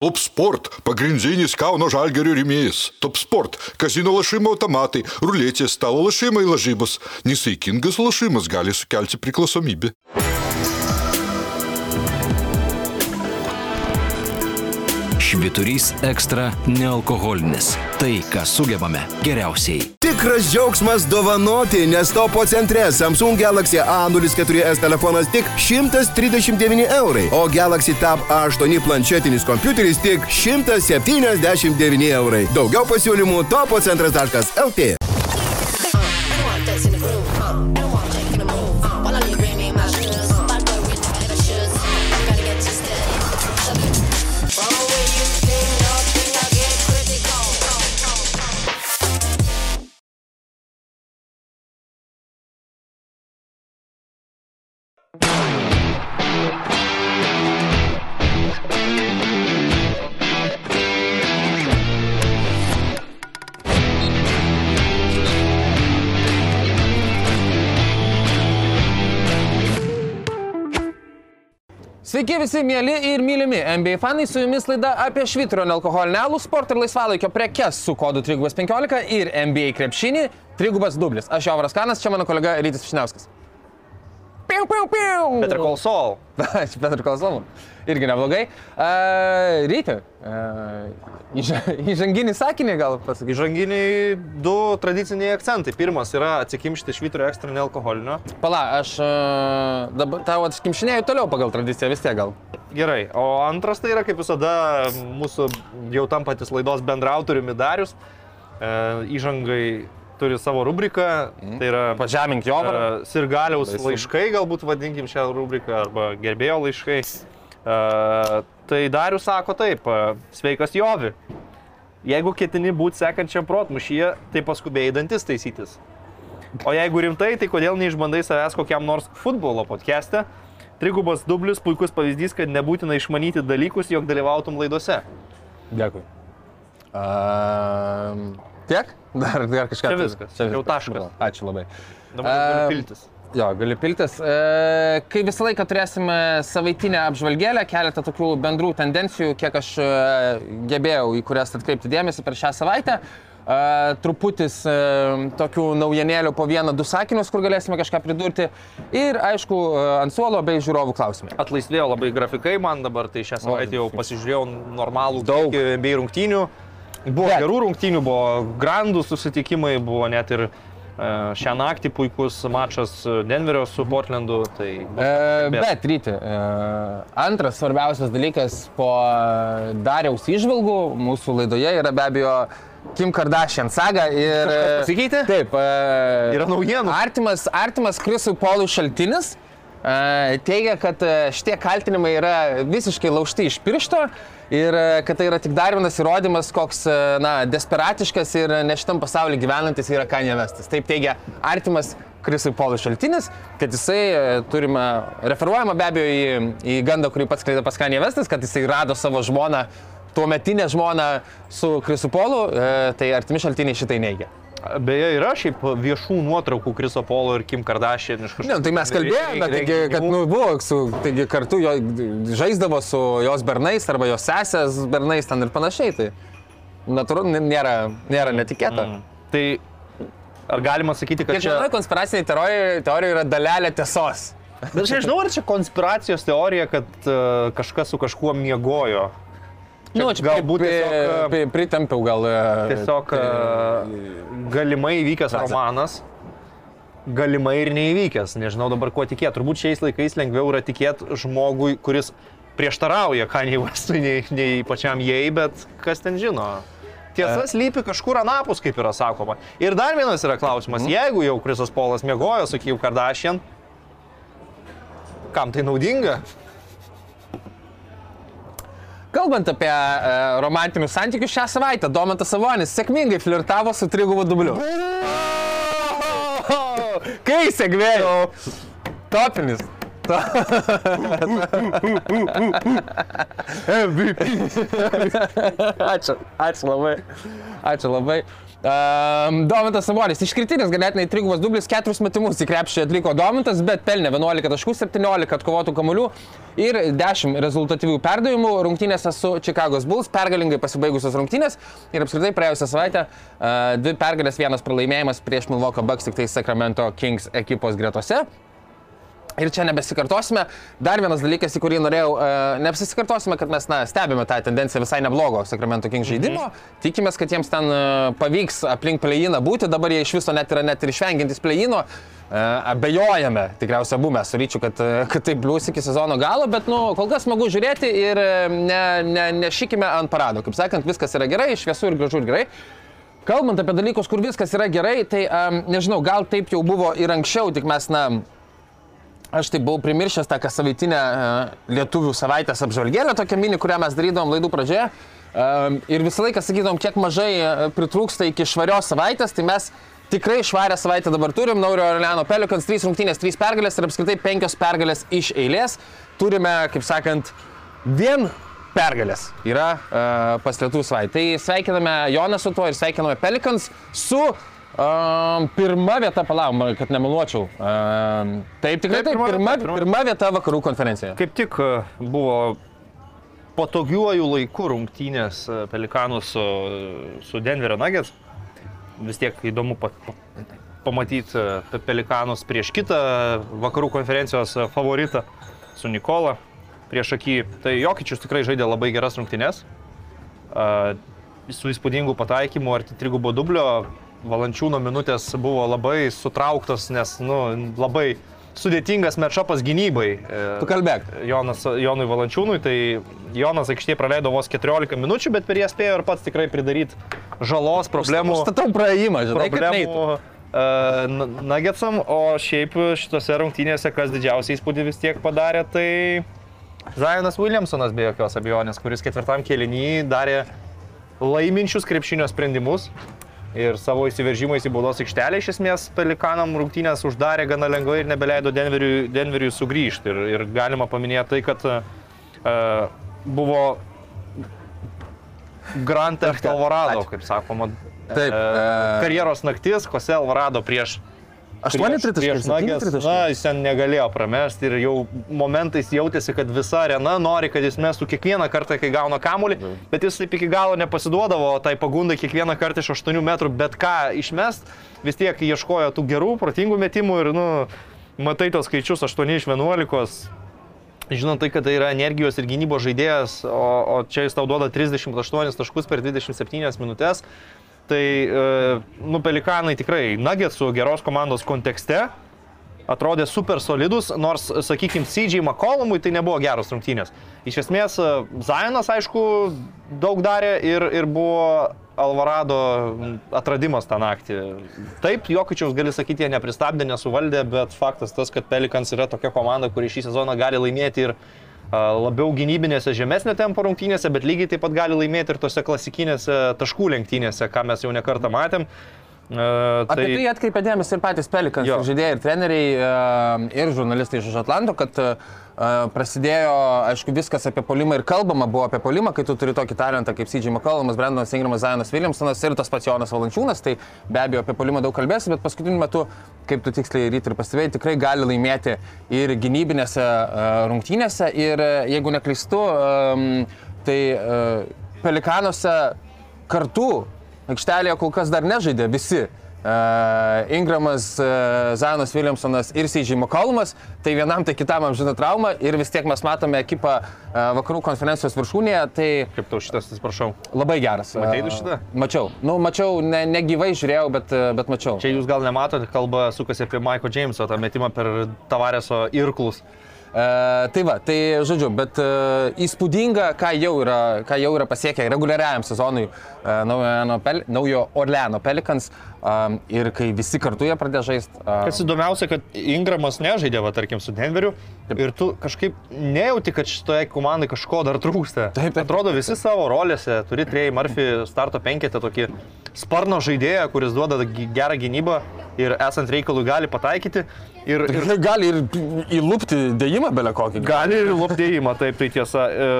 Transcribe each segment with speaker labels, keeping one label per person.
Speaker 1: Top Sport – pagrindinis Kauno žalgerio rėmėjas. Top Sport – kazino lašimo automatai, ruletės, stalo lašimai lažybos. Nesaikingas lašimas gali sukelti priklausomybę.
Speaker 2: Šviturys ekstra nealkoholinis. Tai, ką sugebame geriausiai.
Speaker 3: Tikras džiaugsmas dovanoti, nes topo centre Samsung Galaxy A04s telefonas tik 139 eurai, o Galaxy Tab A8 planšetinis kompiuteris tik 179 eurai. Daugiau pasiūlymų topocentras.lt.
Speaker 4: Sveiki visi mėly ir mylimi NBA fanai, su jumis laida apie švitrio nealkoholinę alų, sportą ir laisvalaikio prekes su kodu 315 ir NBA krepšinį 3 dublis. Aš Jovaras Kanas, čia mano kolega Rytis Višniauskas. Piu, piu, piu.
Speaker 5: Call Saul.
Speaker 4: Aš Petr Kalsomų. Irgi neblogai. Uh, Ryti, uh, įža, įžanginį sakinį gal pasakysiu.
Speaker 5: Įžanginiai du tradiciniai akcentai. Pirmas yra atsikimšti švitrio ekstra nealkoholinio.
Speaker 4: Pala, aš uh, dabar tau atskimšinėjau toliau pagal tradiciją vis tiek gal.
Speaker 5: Gerai. O antras tai yra, kaip visada, mūsų jau tampantis laidos bendrautoriumi Darius. E, įžangai turi savo rubriką. Tai yra
Speaker 4: Pažemink jo varą.
Speaker 5: e, Sirgaliaus
Speaker 4: Baisu.
Speaker 5: laiškai, galbūt vadinkim šią rubriką, arba gerbėjo laiškai. E, tai Darius sako taip, e, sveikas Jovi. Jeigu ketini būti sekančiam protmušyje, tai paskubėjai dantis taisytis. O jeigu rimtai, tai kodėl neišbandai savęs kokiam nors futbolo podcast'e? Trigubas dublis puikus pavyzdys, kad nebūtina išmanyti dalykus, jog dalyvautum laidose.
Speaker 4: Dėkui. Uh, tiek? Dar, dar kažką.
Speaker 5: Čia viskas. Jau taškas.
Speaker 4: Ačiū labai.
Speaker 5: Dabar galiu piltis.
Speaker 4: Jo, gali piltis. E, kai visą laiką turėsime savaitinę apžvalgėlę, keletą tokių bendrų tendencijų, kiek aš e, gebėjau į kurias atkreipti dėmesį per šią savaitę. E, truputis e, tokių naujienėlių po vieną, du sakinius, kur galėsime kažką pridurti. Ir aišku, e, ant suolo bei žiūrovų klausimai.
Speaker 5: Atlaisvėjo labai grafikai man dabar, tai šią savaitę jau pasižiūrėjau normalų
Speaker 4: Daug.
Speaker 5: bei rungtynių. Buvo
Speaker 4: Bet-
Speaker 5: gerų rungtynių, buvo grandų susitikimai, buvo net ir e, šią naktį puikus mačas Denverio su Portlandu. Tai
Speaker 4: E, bet, ryti, e, antras svarbiausias dalykas po e, Dariaus išvalgų mūsų laidoje yra be abejo Kim Kardashian saga ir... e,
Speaker 5: pasikeitė?
Speaker 4: Taip. e,
Speaker 5: Yra naujienų.
Speaker 4: Artimas, artimas Krisui Polui šaltinis e, teigia, kad e, šitie kaltinimai yra visiškai laužti iš piršto ir e, kad tai yra tik dar vienas įrodymas, koks e, na, desperatiškas ir ne šitam pasaulyje gyvenantis yra Kanye Vestas. Taip teigia artimas Krisui Polui šaltinis, kad jisai, e, turime, referuojama be abejo į, į gandą, kurį pats skleidė pas Kanye Vestas, kad jisai rado savo žmoną, tuometinę žmoną su Krisu Polu, e, tai artimi šaltiniai šitai neigia.
Speaker 5: Beje, yra šiaip viešų nuotraukų Kriso Polo ir Kim Kardashian iš kažkur.
Speaker 4: Ne, tai mes kalbėjome, taigi, kad nu, buvo, su, taigi, kartu jo, žaisdavo su jos bernais arba jos sesės bernais ten ir panašiai. Tai natūralu, nėra, nėra netikėta. Mm.
Speaker 5: Tai ar galima sakyti, kad čia...
Speaker 4: Kiekvienoje konspiraciniai teorijoje yra dalelė tiesos.
Speaker 5: Bet aš nežinau, ar čia konspiracijos teorija, kad uh, kažkas su kažkuo miegojo.
Speaker 4: Nu, čia
Speaker 5: galbūt tiesiog, e,
Speaker 4: pri- pritempiau gal. e,
Speaker 5: Tiesiog uh, galimai įvykęs romanas, galimai ir neįvykęs. Nežinau dabar ko tikėti. Turbūt šiais laikais lengviau yra tikėti žmogui, kuris prieštarauja Kanye Westui nei, nei pačiam jai, bet kas ten žino. Tiesa slypi kažkur anapus, kaip yra sakoma. Ir dar vienas yra klausimas. Jeigu jau Krisas Polas mėgojo su Kim Kardashian, kam tai naudinga?
Speaker 4: Kalbant apie e, romantinius santykius šią savaitę, Domantas Savonis sėkmingai flirtavo su trigubu dubliu. Kai sėkmėjo? Topinis. Ačiū, ačiū labai. Ačiū labai. Um, Domintas Sabonis, iškritinis ganėtinai trigubas dublis, keturis metimus į krepšį atliko Domintas, bet pelnė 11 taškų, 17 atkovotų kamuolių ir 10 rezultatyvių perdavimų rungtynėse su Chicago's Bulls, pergalingai pasibaigusios rungtynės ir apskritai praėjusią savaitę uh, dvi pergalės, vienas pralaimėjimas prieš Milwaukee Bucks, tik tai Sacramento Kings ekipos gretose. Ir čia nebesikartosime. Dar vienas dalykas, į kurį norėjau, uh, nebesikartosime, kad mes na, stebime tą tendenciją visai neblogo Sacramento King žaidimo. Mhm. Tikimės, kad jiems ten uh, pavyks aplink pleiną būti. Dabar jie iš viso net yra net ir išvengiantis pleino. Uh, abejojame, tikriausiai abu mes su ryčiu, kad, uh, kad taip blius iki sezono galo, bet nu, kol kas smagu žiūrėti ir uh, ne, ne, nešykime ant parado. Kaip sakant, viskas yra gerai, šviesu ir gražu ir gerai. Kalbant apie dalykus, kur viskas yra gerai, tai um, nežinau, gal taip jau buvo ir anksčiau, tik mes, na, Aš tai buvau primiršęs tą savaitinę uh, lietuvių savaitės apžvalgėlę, tokią mini, kurią mes darydom laidų pradžioje. Ir visą laiką sakydom, kiek mažai uh, pritrūksta iki švarios savaitės, tai mes tikrai švarę savaitę dabar turim. Naurio Orleano Pelikans 3 rungtynės, 3 pergalės ir apskritai 5 pergalės iš eilės. Turime, kaip sakant, vien pergalės yra uh, pas lietuvių savaitę. Tai sveikiname Joną su tuo ir sveikiname Pelikans su Um, pirma vieta, palaum, kad nemeluočiau. Um, taip, tikrai taip,
Speaker 5: pirma
Speaker 4: pirma,
Speaker 5: vieta, pirma.
Speaker 4: pirma vieta vakarų konferencijoje.
Speaker 5: Kaip tik e, buvo patogiuoju laiku rungtynės e, Pelikanų su, su Denverio Nuggets. Vis tiek įdomu pa, pa, pamatyti e, Pelikanus prieš kitą vakarų konferencijos favoritą su Nikola prieš akį. Tai Jokičius tikrai žaidė labai geras rungtynės. Uh, su įspūdingu pataikymu arti trigubo dublio. Valančiūno minutės buvo labai sutrauktos, nes nu, labai sudėtingas matšapas gynybai. E,
Speaker 4: Tu kalbėk.
Speaker 5: Jonas, Jonui Valančiūnui, tai Jonas aikštėje praleido vos 14 minučių, bet per jas spėjo ir pats tikrai pridaryti žalos, problemų.
Speaker 4: Statau praėjimą, žinai.
Speaker 5: Problemų uh, Nagetsam, o šiaip šitose rungtynėse, kas didžiausiai įspūdį vis tiek padarė, tai Zajonas Williamsonas be jokios abejonės, kuris ketvirtam keliniui darė laiminčius krepšinio sprendimus. Ir savo įsiveržimais į baudos aikštelę iš esmės Pelikanam rungtynės uždarė gana lengvai ir nebeleido Denveriui, Denveriui sugrįžti. Ir, ir galima paminėti tai, kad uh, buvo Grand Theft Alvarado, kaip sakoma,
Speaker 4: Taip,
Speaker 5: e, karjeros naktis, Kose Alvarado prieš
Speaker 4: 8
Speaker 5: prieš-
Speaker 4: tritaškai,
Speaker 5: prieš
Speaker 4: 7
Speaker 5: Nuggets.
Speaker 4: tritaškai.
Speaker 5: Na, jis ten negalėjo pramesti ir jau momentais jautėsi, kad visa arena nori, kad jis mestų kiekvieną kartą, kai gauna kamuolį, bet jis taip iki galo nepasiduodavo tai pagundai kiekvieną kartą iš 8 metrų, bet ką išmest, vis tiek ieškojo tų gerų, protingų metimų ir, nu, matai tos skaičius 8 iš 11. Žinant tai, kad tai yra energijos ir gynybos žaidėjas, o, o čia jis tau duoda 38 taškus per 27 minutės, tai, e, nu, pelikanai tikrai Nuggets su geros komandos kontekste atrodė super solidus, nors, sakykime, CJ McCollumui tai nebuvo geros rungtynės. Iš esmės, e, Zajonas, aišku, daug darė ir, ir buvo Alvarado atradimas tą naktį. Taip, Jokičiaus gali sakyti, jie nepristabdė, nesuvaldė, bet faktas tas, kad Pelikans yra tokia komanda, kuri šį sezoną gali laimėti ir labiau gynybinėse žemesnio tempo rungtynėse, bet lygiai taip pat gali laimėti ir tose klasikinėse taškų lenktynėse, ką mes jau nekartą matėm. E,
Speaker 4: Apie tai atkreipė dėmesį ir patys Pelikans,
Speaker 5: Jo.
Speaker 4: ir žaidėjai, ir treneriai, e, ir žurnalistai iš Atlanto, kad e, prasidėjo, aišku, viskas apie polimą ir kalbama buvo apie polimą, kai tu turi tokį talentą kaip CJ McCollumas, Brendonas Ingramas, Zajonas Williamsonas ir tas pats Jonas Valančiūnas, tai be abejo apie polimą daug kalbėsi, bet paskutiniu metu, kaip tu tiksliai ryt ir pastebėjai, tikrai gali laimėti ir gynybinėse rungtynėse ir jeigu neklystu, e, tai Pelikanuose kartu aikštelėje kol kas dar nežaidė visi. Uh, Ingramas, uh, Zanas Williamsonas ir Seidžiai McCollumas, tai vienam, tai kitam amžina trauma ir vis tiek mes matome ekipą uh, vakarų konferencijos viršūnėje, tai
Speaker 5: Kaip tau šitas, atsiprašau.
Speaker 4: labai geras.
Speaker 5: Matei tu
Speaker 4: Uh,
Speaker 5: šitą?
Speaker 4: Mačiau, nu mačiau, ne, ne gyvai žiūrėjau, bet, uh, bet mačiau.
Speaker 5: Čia jūs gal nematote, kalba sukasi apie Michael Jameso, tą metimą per Tavareso irklus.
Speaker 4: E, tai va, tai žodžiu, bet e, įspūdinga, ką jau yra, ką jau yra pasiekę reguliariajam sezonui e, naujo, Pel, naujo Orleano Pelikans e, ir kai visi kartu jie pradėjo žaisti.
Speaker 5: Kas įdomiausia, kad Ingramas nežaidė, va, tarkim, su Denveriu ir tu kažkaip nejauti, kad šitoje komandai kažko dar trūksta.
Speaker 4: Taip, taip.
Speaker 5: Atrodo, visi savo rolėse turi Trey Murphy starto penketę tokį sparno žaidėją, kuris duoda gerą gynybą ir esant reikalui gali pataikyti. Ir, ir
Speaker 4: gali ir įlūpti dėjimą belę kokį.
Speaker 5: Gali ir lopdėjimą, taip, tai tiesa. E,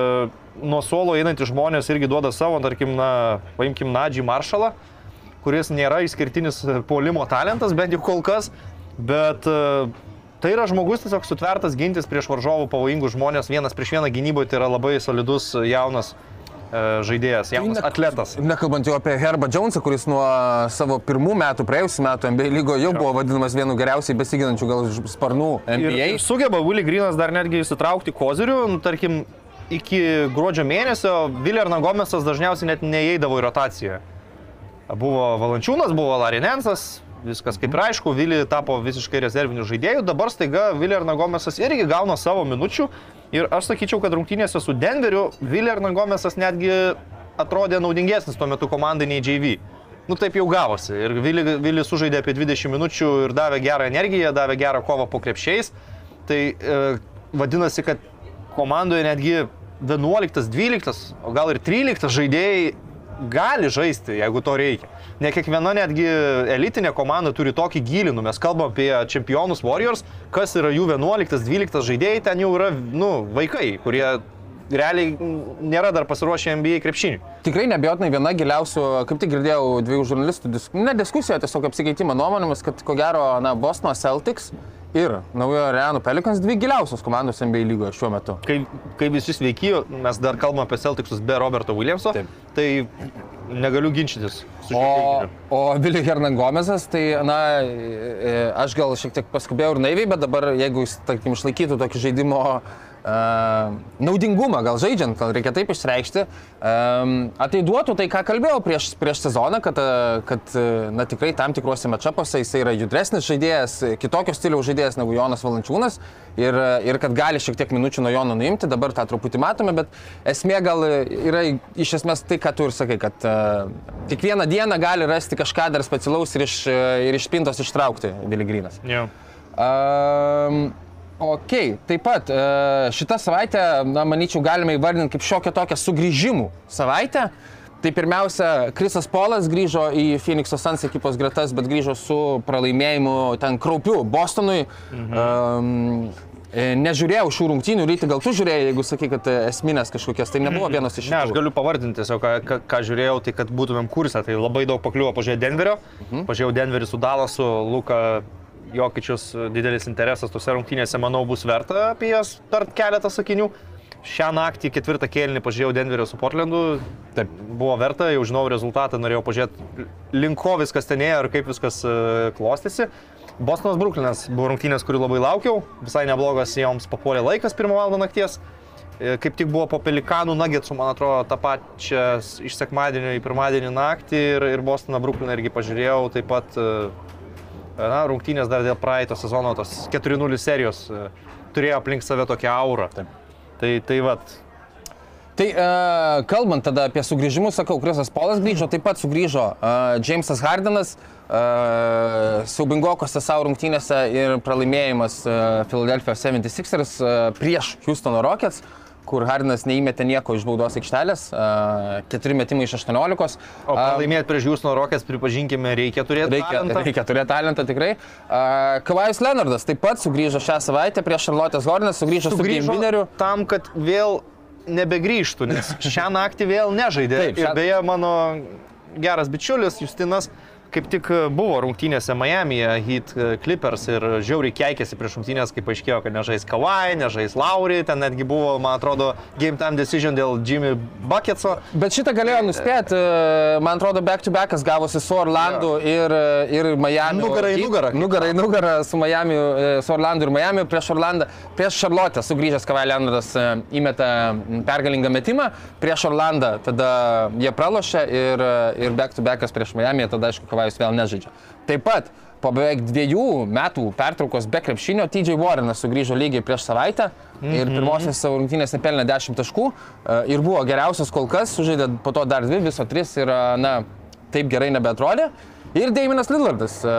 Speaker 5: nuo suolo einantys žmonės irgi duoda savo, tarkim, na, paimkim Nadžį Maršalą, kuris nėra išskirtinis puolimo talentas, bent jau kol kas, bet e, tai yra žmogus tiesiog sutvertas gintis prieš varžovų pavojingus žmonės, vienas prieš vieną gynyboje, tai yra labai solidus jaunas e, žaidėjas, jaunas
Speaker 4: Ne-
Speaker 5: atletas.
Speaker 4: Nekalbant jau apie Herbą Jonesą, kuris nuo savo pirmų metų, praėjusių metų NBA lygoje jau buvo vadinamas vienu geriausiai besiginančių gal sparnų NBA.
Speaker 5: Ir sugeba Willy Grinas dar netgi įsitraukti kozirių, nu, tarkim, iki gruodžio mėnesio Villerna Gomesas dažniausiai net neįeidavo į rotaciją. Buvo Valančiūnas, buvo Larinensas, viskas kaip ir aišku, Vili tapo visiškai rezerviniu žaidėju, dabar staiga Villerna Gomesas irgi gauna savo minučių ir aš sakyčiau, kad rungtynėse su Denveriu Villerna Gomesas netgi atrodė naudingesnis tuo metu komandai nei JV. Nu taip jau gavosi. Ir Vili, Vili sužaidė apie 20 minučių ir davė gerą energiją, davė gerą kovą po krepšiais. Tai e, vadinasi, kad komandoje netgi 11, 12, o gal ir 13 žaidėjai gali žaisti, jeigu to reikia. Ne kiekviena netgi elitinė komanda turi tokį gilį, nu, mes kalbam apie čempionus Warriors, kas yra jų 11, 12 žaidėjai, ten jau yra, nu, vaikai, kurie realiai nėra dar pasiruošę NBA krepšiniui.
Speaker 4: Tikrai nebejotinai viena giliausių, kaip tik girdėjau dviejų žurnalistų, dis... ne diskusija, tiesiog apsikeitimą nuomonėmis, kad ko gero, na, Bostono Celtics ir naujojo Reanų Pelicans dvi giliausios komandos NBA lygoje šiuo metu.
Speaker 5: Kai, kai visi sveiki, mes dar kalbame apie Celticsus be Roberto Williamso,
Speaker 4: Taip.
Speaker 5: tai negaliu ginčytis
Speaker 4: O, o Vili Hernangomezas, tai, na, e, aš gal šiek tiek paskubėjau ir naiviai, bet dabar, jeigu jis, tarkim, išlaikytų tokį žaidimo uh, naudingumą, gal žaidžiant, gal reikia taip išreikšti, um, ateiduotų tai, ką kalbėjau prieš, prieš sezoną, kad, uh, kad uh, na, tikrai tam tikrose mečapuose jis yra judresnis žaidėjas, kitokio stiliaus žaidėjas negu Jonas Valančiūnas ir, uh, ir kad gali šiek tiek minučių nuo Jono nuimti, dabar tą truputį matome, bet esmė gal yra iš esmės tai, ką tu ir sakai, kad kiekvieną dieną gali rasti kažką dar specialaus ir iš, ir iš spintos ištraukti Viligrinas.
Speaker 5: Jo.
Speaker 4: Um, ok, taip pat e, šitą savaitę, na, manyčiau, galime įvardinti kaip šiokią tokią sugrįžimų savaitę. Tai pirmiausia, Krisas Polas grįžo į Phoenix'o Suns ekipos gretas, bet grįžo su pralaimėjimu ten kraupiu Bostonui. Mhm. Um, nežiūrėjau šių rungtynių, ryti gal tu žiūrėjai, jeigu sakai, kad e, esminės kažkokias, tai nebuvo vienas iš
Speaker 5: Ne, aš
Speaker 4: jų.
Speaker 5: galiu pavardinti tiesiog, ką, ką, ką žiūrėjau, tai kad būtumėm kursą, tai labai daug pakliuvo pažiūrėjau Denverio, mhm. pažiūrėjau Denverį su Dalasu, Luka Jokičius, didelis interesas tose rungtynėse, manau, bus verta apie jas tart keletą sakinių. Šią naktį ketvirtą kėlinį pažiūrėjau Denverio su Portlandu,
Speaker 4: Taip.
Speaker 5: buvo verta, jau žinau rezultatą, norėjau pažiūrėti, link ko viskas ten ėjo ir kaip viskas e, klostėsi. Bostonas Brooklynas buvo rungtynės, kurių labai laukiau, visai neblogas joms papuolė laikas pirmą valandą nakties. E, Kaip tik buvo po Pelikanų Nuggetsų, man atrodo, tą pačią iš sekmadienio į pirmadienį naktį ir, ir Bostoną Brooklyną irgi pažiūrėjau, taip pat e, na, rungtynės dar dėl praeito sezono, tos 4-0 serijos e, turėjo aplink save tokią aurą.
Speaker 4: Taip.
Speaker 5: Tai, tai vat,
Speaker 4: Tai uh, kalbant tada apie sugrįžimus, sakau, Krisas Polas grįžo, taip pat sugrįžo uh, Jamesas Hardenas, uh, siaubingokose savo rungtynėse ir pralaimėjimas uh, Philadelphia 76ers uh, prieš Houstono Rockets kur Hardinas neįmetė nieko iš baudos aikštelės, uh, keturi metimai iš 18.
Speaker 5: o pralaimėti prieš jūs nuo Rokės, pripažinkime, reikia turėti
Speaker 4: Reikia,
Speaker 5: talentą.
Speaker 4: reikia turėti talentą tikrai. Uh, Kavajus Leonardas taip pat sugrįžo šią savaitę prieš Charlotte's Hornets, sugrįžo, su
Speaker 5: Sugrįžo
Speaker 4: Gamineriu.
Speaker 5: tam, kad vėl nebegrįžtų, nes šią naktį vėl nežaidė.
Speaker 4: Taip,
Speaker 5: Ir
Speaker 4: šią-
Speaker 5: beje, mano geras bičiulis Justinas kaip tik buvo rungtynėse Miami'e, Heat Clippers ir žiauriai keikėsi prieš rungtynės, kai paaiškėjo, kad nežais Kawhi, nežais Lauri, ten netgi buvo, man atrodo, game time decision dėl Jimmy Bucketso.
Speaker 4: Bet šitą galėjo nuspėti, e, man atrodo, back to backas gavosi su Orlandu ir, ir Miami.
Speaker 5: Nugarą į nugarą,
Speaker 4: Nugarą į nugarą su, Miami, e, su Orlandu ir Miami prieš Orlandą. Prieš Šarlotę sugrįžęs Kavai Leonardas e, įmetė pergalingą metimą, prieš Orlandą tada jie pralošė ir, e, ir back to backas prieš Miami, tada aišku, Kavajus vėl nežaidžia. Taip pat po beveik dviejų metų pertraukos be krepšinio TJ Warrenas sugrįžo lygiai prieš savaitę ir pirmosios savo rungtynės nepelnė 10 taškų e, ir buvo geriausias kol kas, sužaidė po to dar dvi, viso tris ir, na, taip gerai nebetrodė. Ir Daiminas Lillardas, e,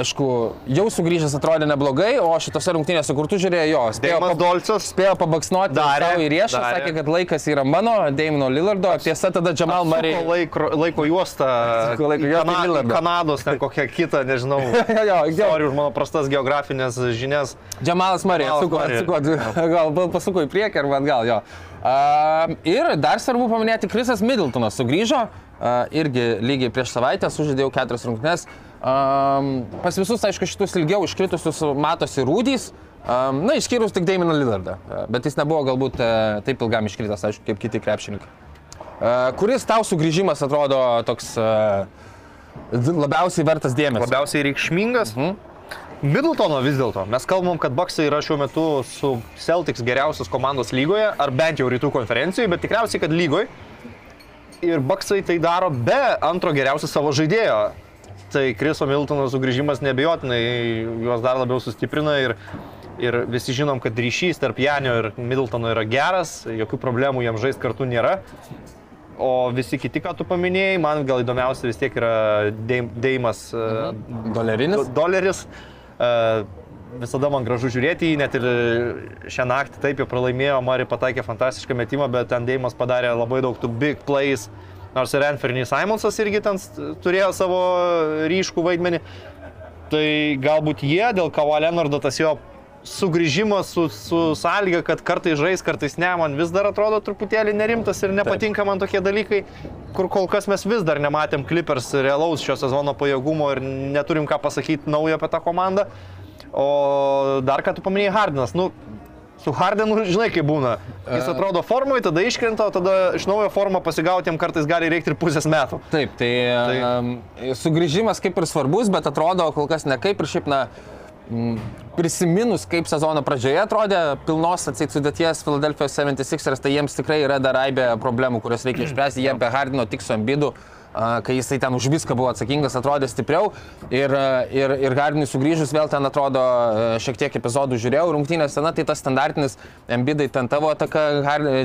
Speaker 4: aišku, jau sugrįžęs atrodė neblogai, o šitose rungtynėse, kur tu žiūrėjai jo, spėjo,
Speaker 5: Deimas Dolcas.
Speaker 4: spėjo pabaksnuoti
Speaker 5: Darė,
Speaker 4: į riešą,
Speaker 5: darė.
Speaker 4: sakė, kad laikas yra mano, Daimino Lillardo, tiesa tada Murray.
Speaker 5: Suko Laiko, laiko juostą.
Speaker 4: Suko laiko
Speaker 5: į Kana- Kanados, ten kokią kitą, nežinau.
Speaker 4: Jo, jo.
Speaker 5: Sorry už mano prastas geografinės žinias.
Speaker 4: Džemalas Marija,
Speaker 5: Murray.
Speaker 4: atsuko, gal pasuko į priekį arba atgal, jo. Uh, ir dar svarbu paminėti, Krisas Middletonas sugrįžo, uh, irgi lygiai prieš savaitę sužaidėjau keturias rungtynes. Um, pas visus, aišku, šitus ilgiau iškritusius matosi rūdys. Um, na, išskyrus tik Daiminą Lillardą, bet jis nebuvo galbūt uh, taip ilgam iškritęs, aišku, kaip kiti krepšininkai. Kuris tau sugrįžimas atrodo toks labiausiai vertas dėmesio?
Speaker 5: Labiausiai reikšmingas. Mhm. Middletono vis dėlto. Mes kalbam, kad Baksai yra šiuo metu su Celtics geriausios komandos lygoje, ar bent jau rytų konferencijoje, bet tikriausiai, kad lygoje. Ir Baksai tai daro be antro geriausio savo žaidėjo. Tai Kriso Middletono sugrįžimas nebejotinai juos dar labiau sustiprina ir, ir visi žinom, kad ryšys tarp Janio ir Middletono yra geras, jokių problemų jam žaisti kartu nėra. O visi kiti, ką tu paminėjai, man gal įdomiausia vis tiek yra Deim- Deimas mhm.
Speaker 4: Dolerinis?
Speaker 5: doleris. Uh, visada man gražu žiūrėti jį, net ir šią naktį taip jau pralaimėjo, Mari pataikė fantastišką metimą, bet ten Deimas padarė labai daug tų big plays, nors ir Anferny Simonsas irgi ten turėjo savo ryškų vaidmenį. Tai galbūt jie dėl Kavo Leonardo tas jo sugrįžimas su, su sąlyga, kad kartais žais, kartais ne, man vis dar atrodo truputėlį nerimtas ir nepatinka man tokie dalykai, kur kol kas mes vis dar nematėm Clippers realaus šio sezono pajėgumo ir neturim ką pasakyti naujo apie tą komandą. O dar ką tu paminėjai Hardinas, nu, su Hardenu žinai kaip būna. Jis atrodo formui, tada iškrenta, o tada iš naujo formą pasigauti jam kartais gali reikti ir pusės metų.
Speaker 4: Taip, tai, tai. Um, sugrįžimas kaip ir svarbus, bet atrodo kol kas ne kaip ir šiaip, na, mm, prisiminus, kaip sezono pradžioje atrodė pilnos atseit sudėties Philadelphia 76ers, tai jiems tikrai yra dar aibė problemų, kurias reikia išspręsti. Jie be Hardino tik su Ambidu, kai jisai ten už viską buvo atsakingas, atrodė stipriau. Ir, ir, ir Hardinui sugrįžus vėl ten atrodo šiek tiek epizodų žiūrėjau, rungtynės ten, tai tas standartinis Ambidai ten tavo ataka,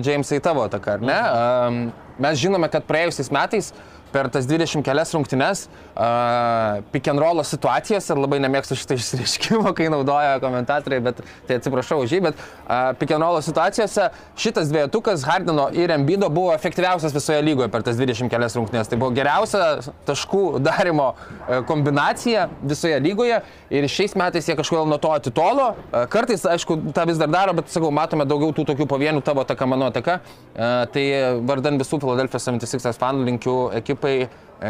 Speaker 4: Jamesai tavo ataka, ar ne? Um, mes žinome, kad praėjusiais metais per tas 20 kelias rungtynes uh, pick and roll situacijas ir labai nemėgstu šitą išsireiškimą, kai naudoja komentatoriai, bet tai atsiprašau už jį, bet uh, pick and roll situacijose šitas dviejutukas Hardino ir Embido buvo efektyviausias visoje lygoje per tas 20 kelias rungtynes. Tai buvo geriausia taškų darimo uh, kombinacija visoje lygoje ir šiais metais jie kažkodėl nuo to atitolo. Uh, kartais, aišku, tą vis dar daro, bet sakau, matome daugiau tų tokių pavienių tavo ataka, mano ataka. Uh, tai vardan visų Philadelphia 76 fanų linkiu ekipai e,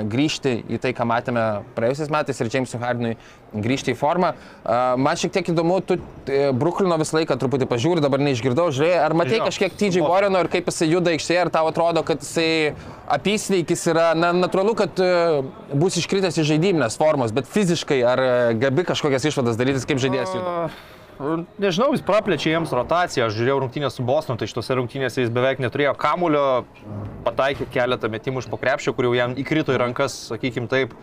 Speaker 4: grįžti į tai, ką matėme praėjusiais metais ir Jamesui Hardinui grįžti į formą. A, Man šiek tiek įdomu, tu e, Bruklino visą laiką truputį pažiūri, dabar neišgirdau, žiūrėjai, ar matei
Speaker 5: Žinau.
Speaker 4: kažkiek TJ. Warreno ir kaip jisai juda aikštėje, ar tau atrodo, kad jisai apysveikis yra, na, natūralu, kad e, bus iškritęs iš žaidiminės formos, bet fiziškai ar e, gabi kažkokias išvadas darytis, kaip žaidėjas juda?
Speaker 5: Nežinau, jis praplečia jiems rotaciją. Aš žiūrėjau rungtynės su Boston, tai šitose rungtynėse jis beveik neturėjo kamulio, pataikė keletą metimų iš pokrepšio, kur jau jam įkrito į rankas, sakykim taip.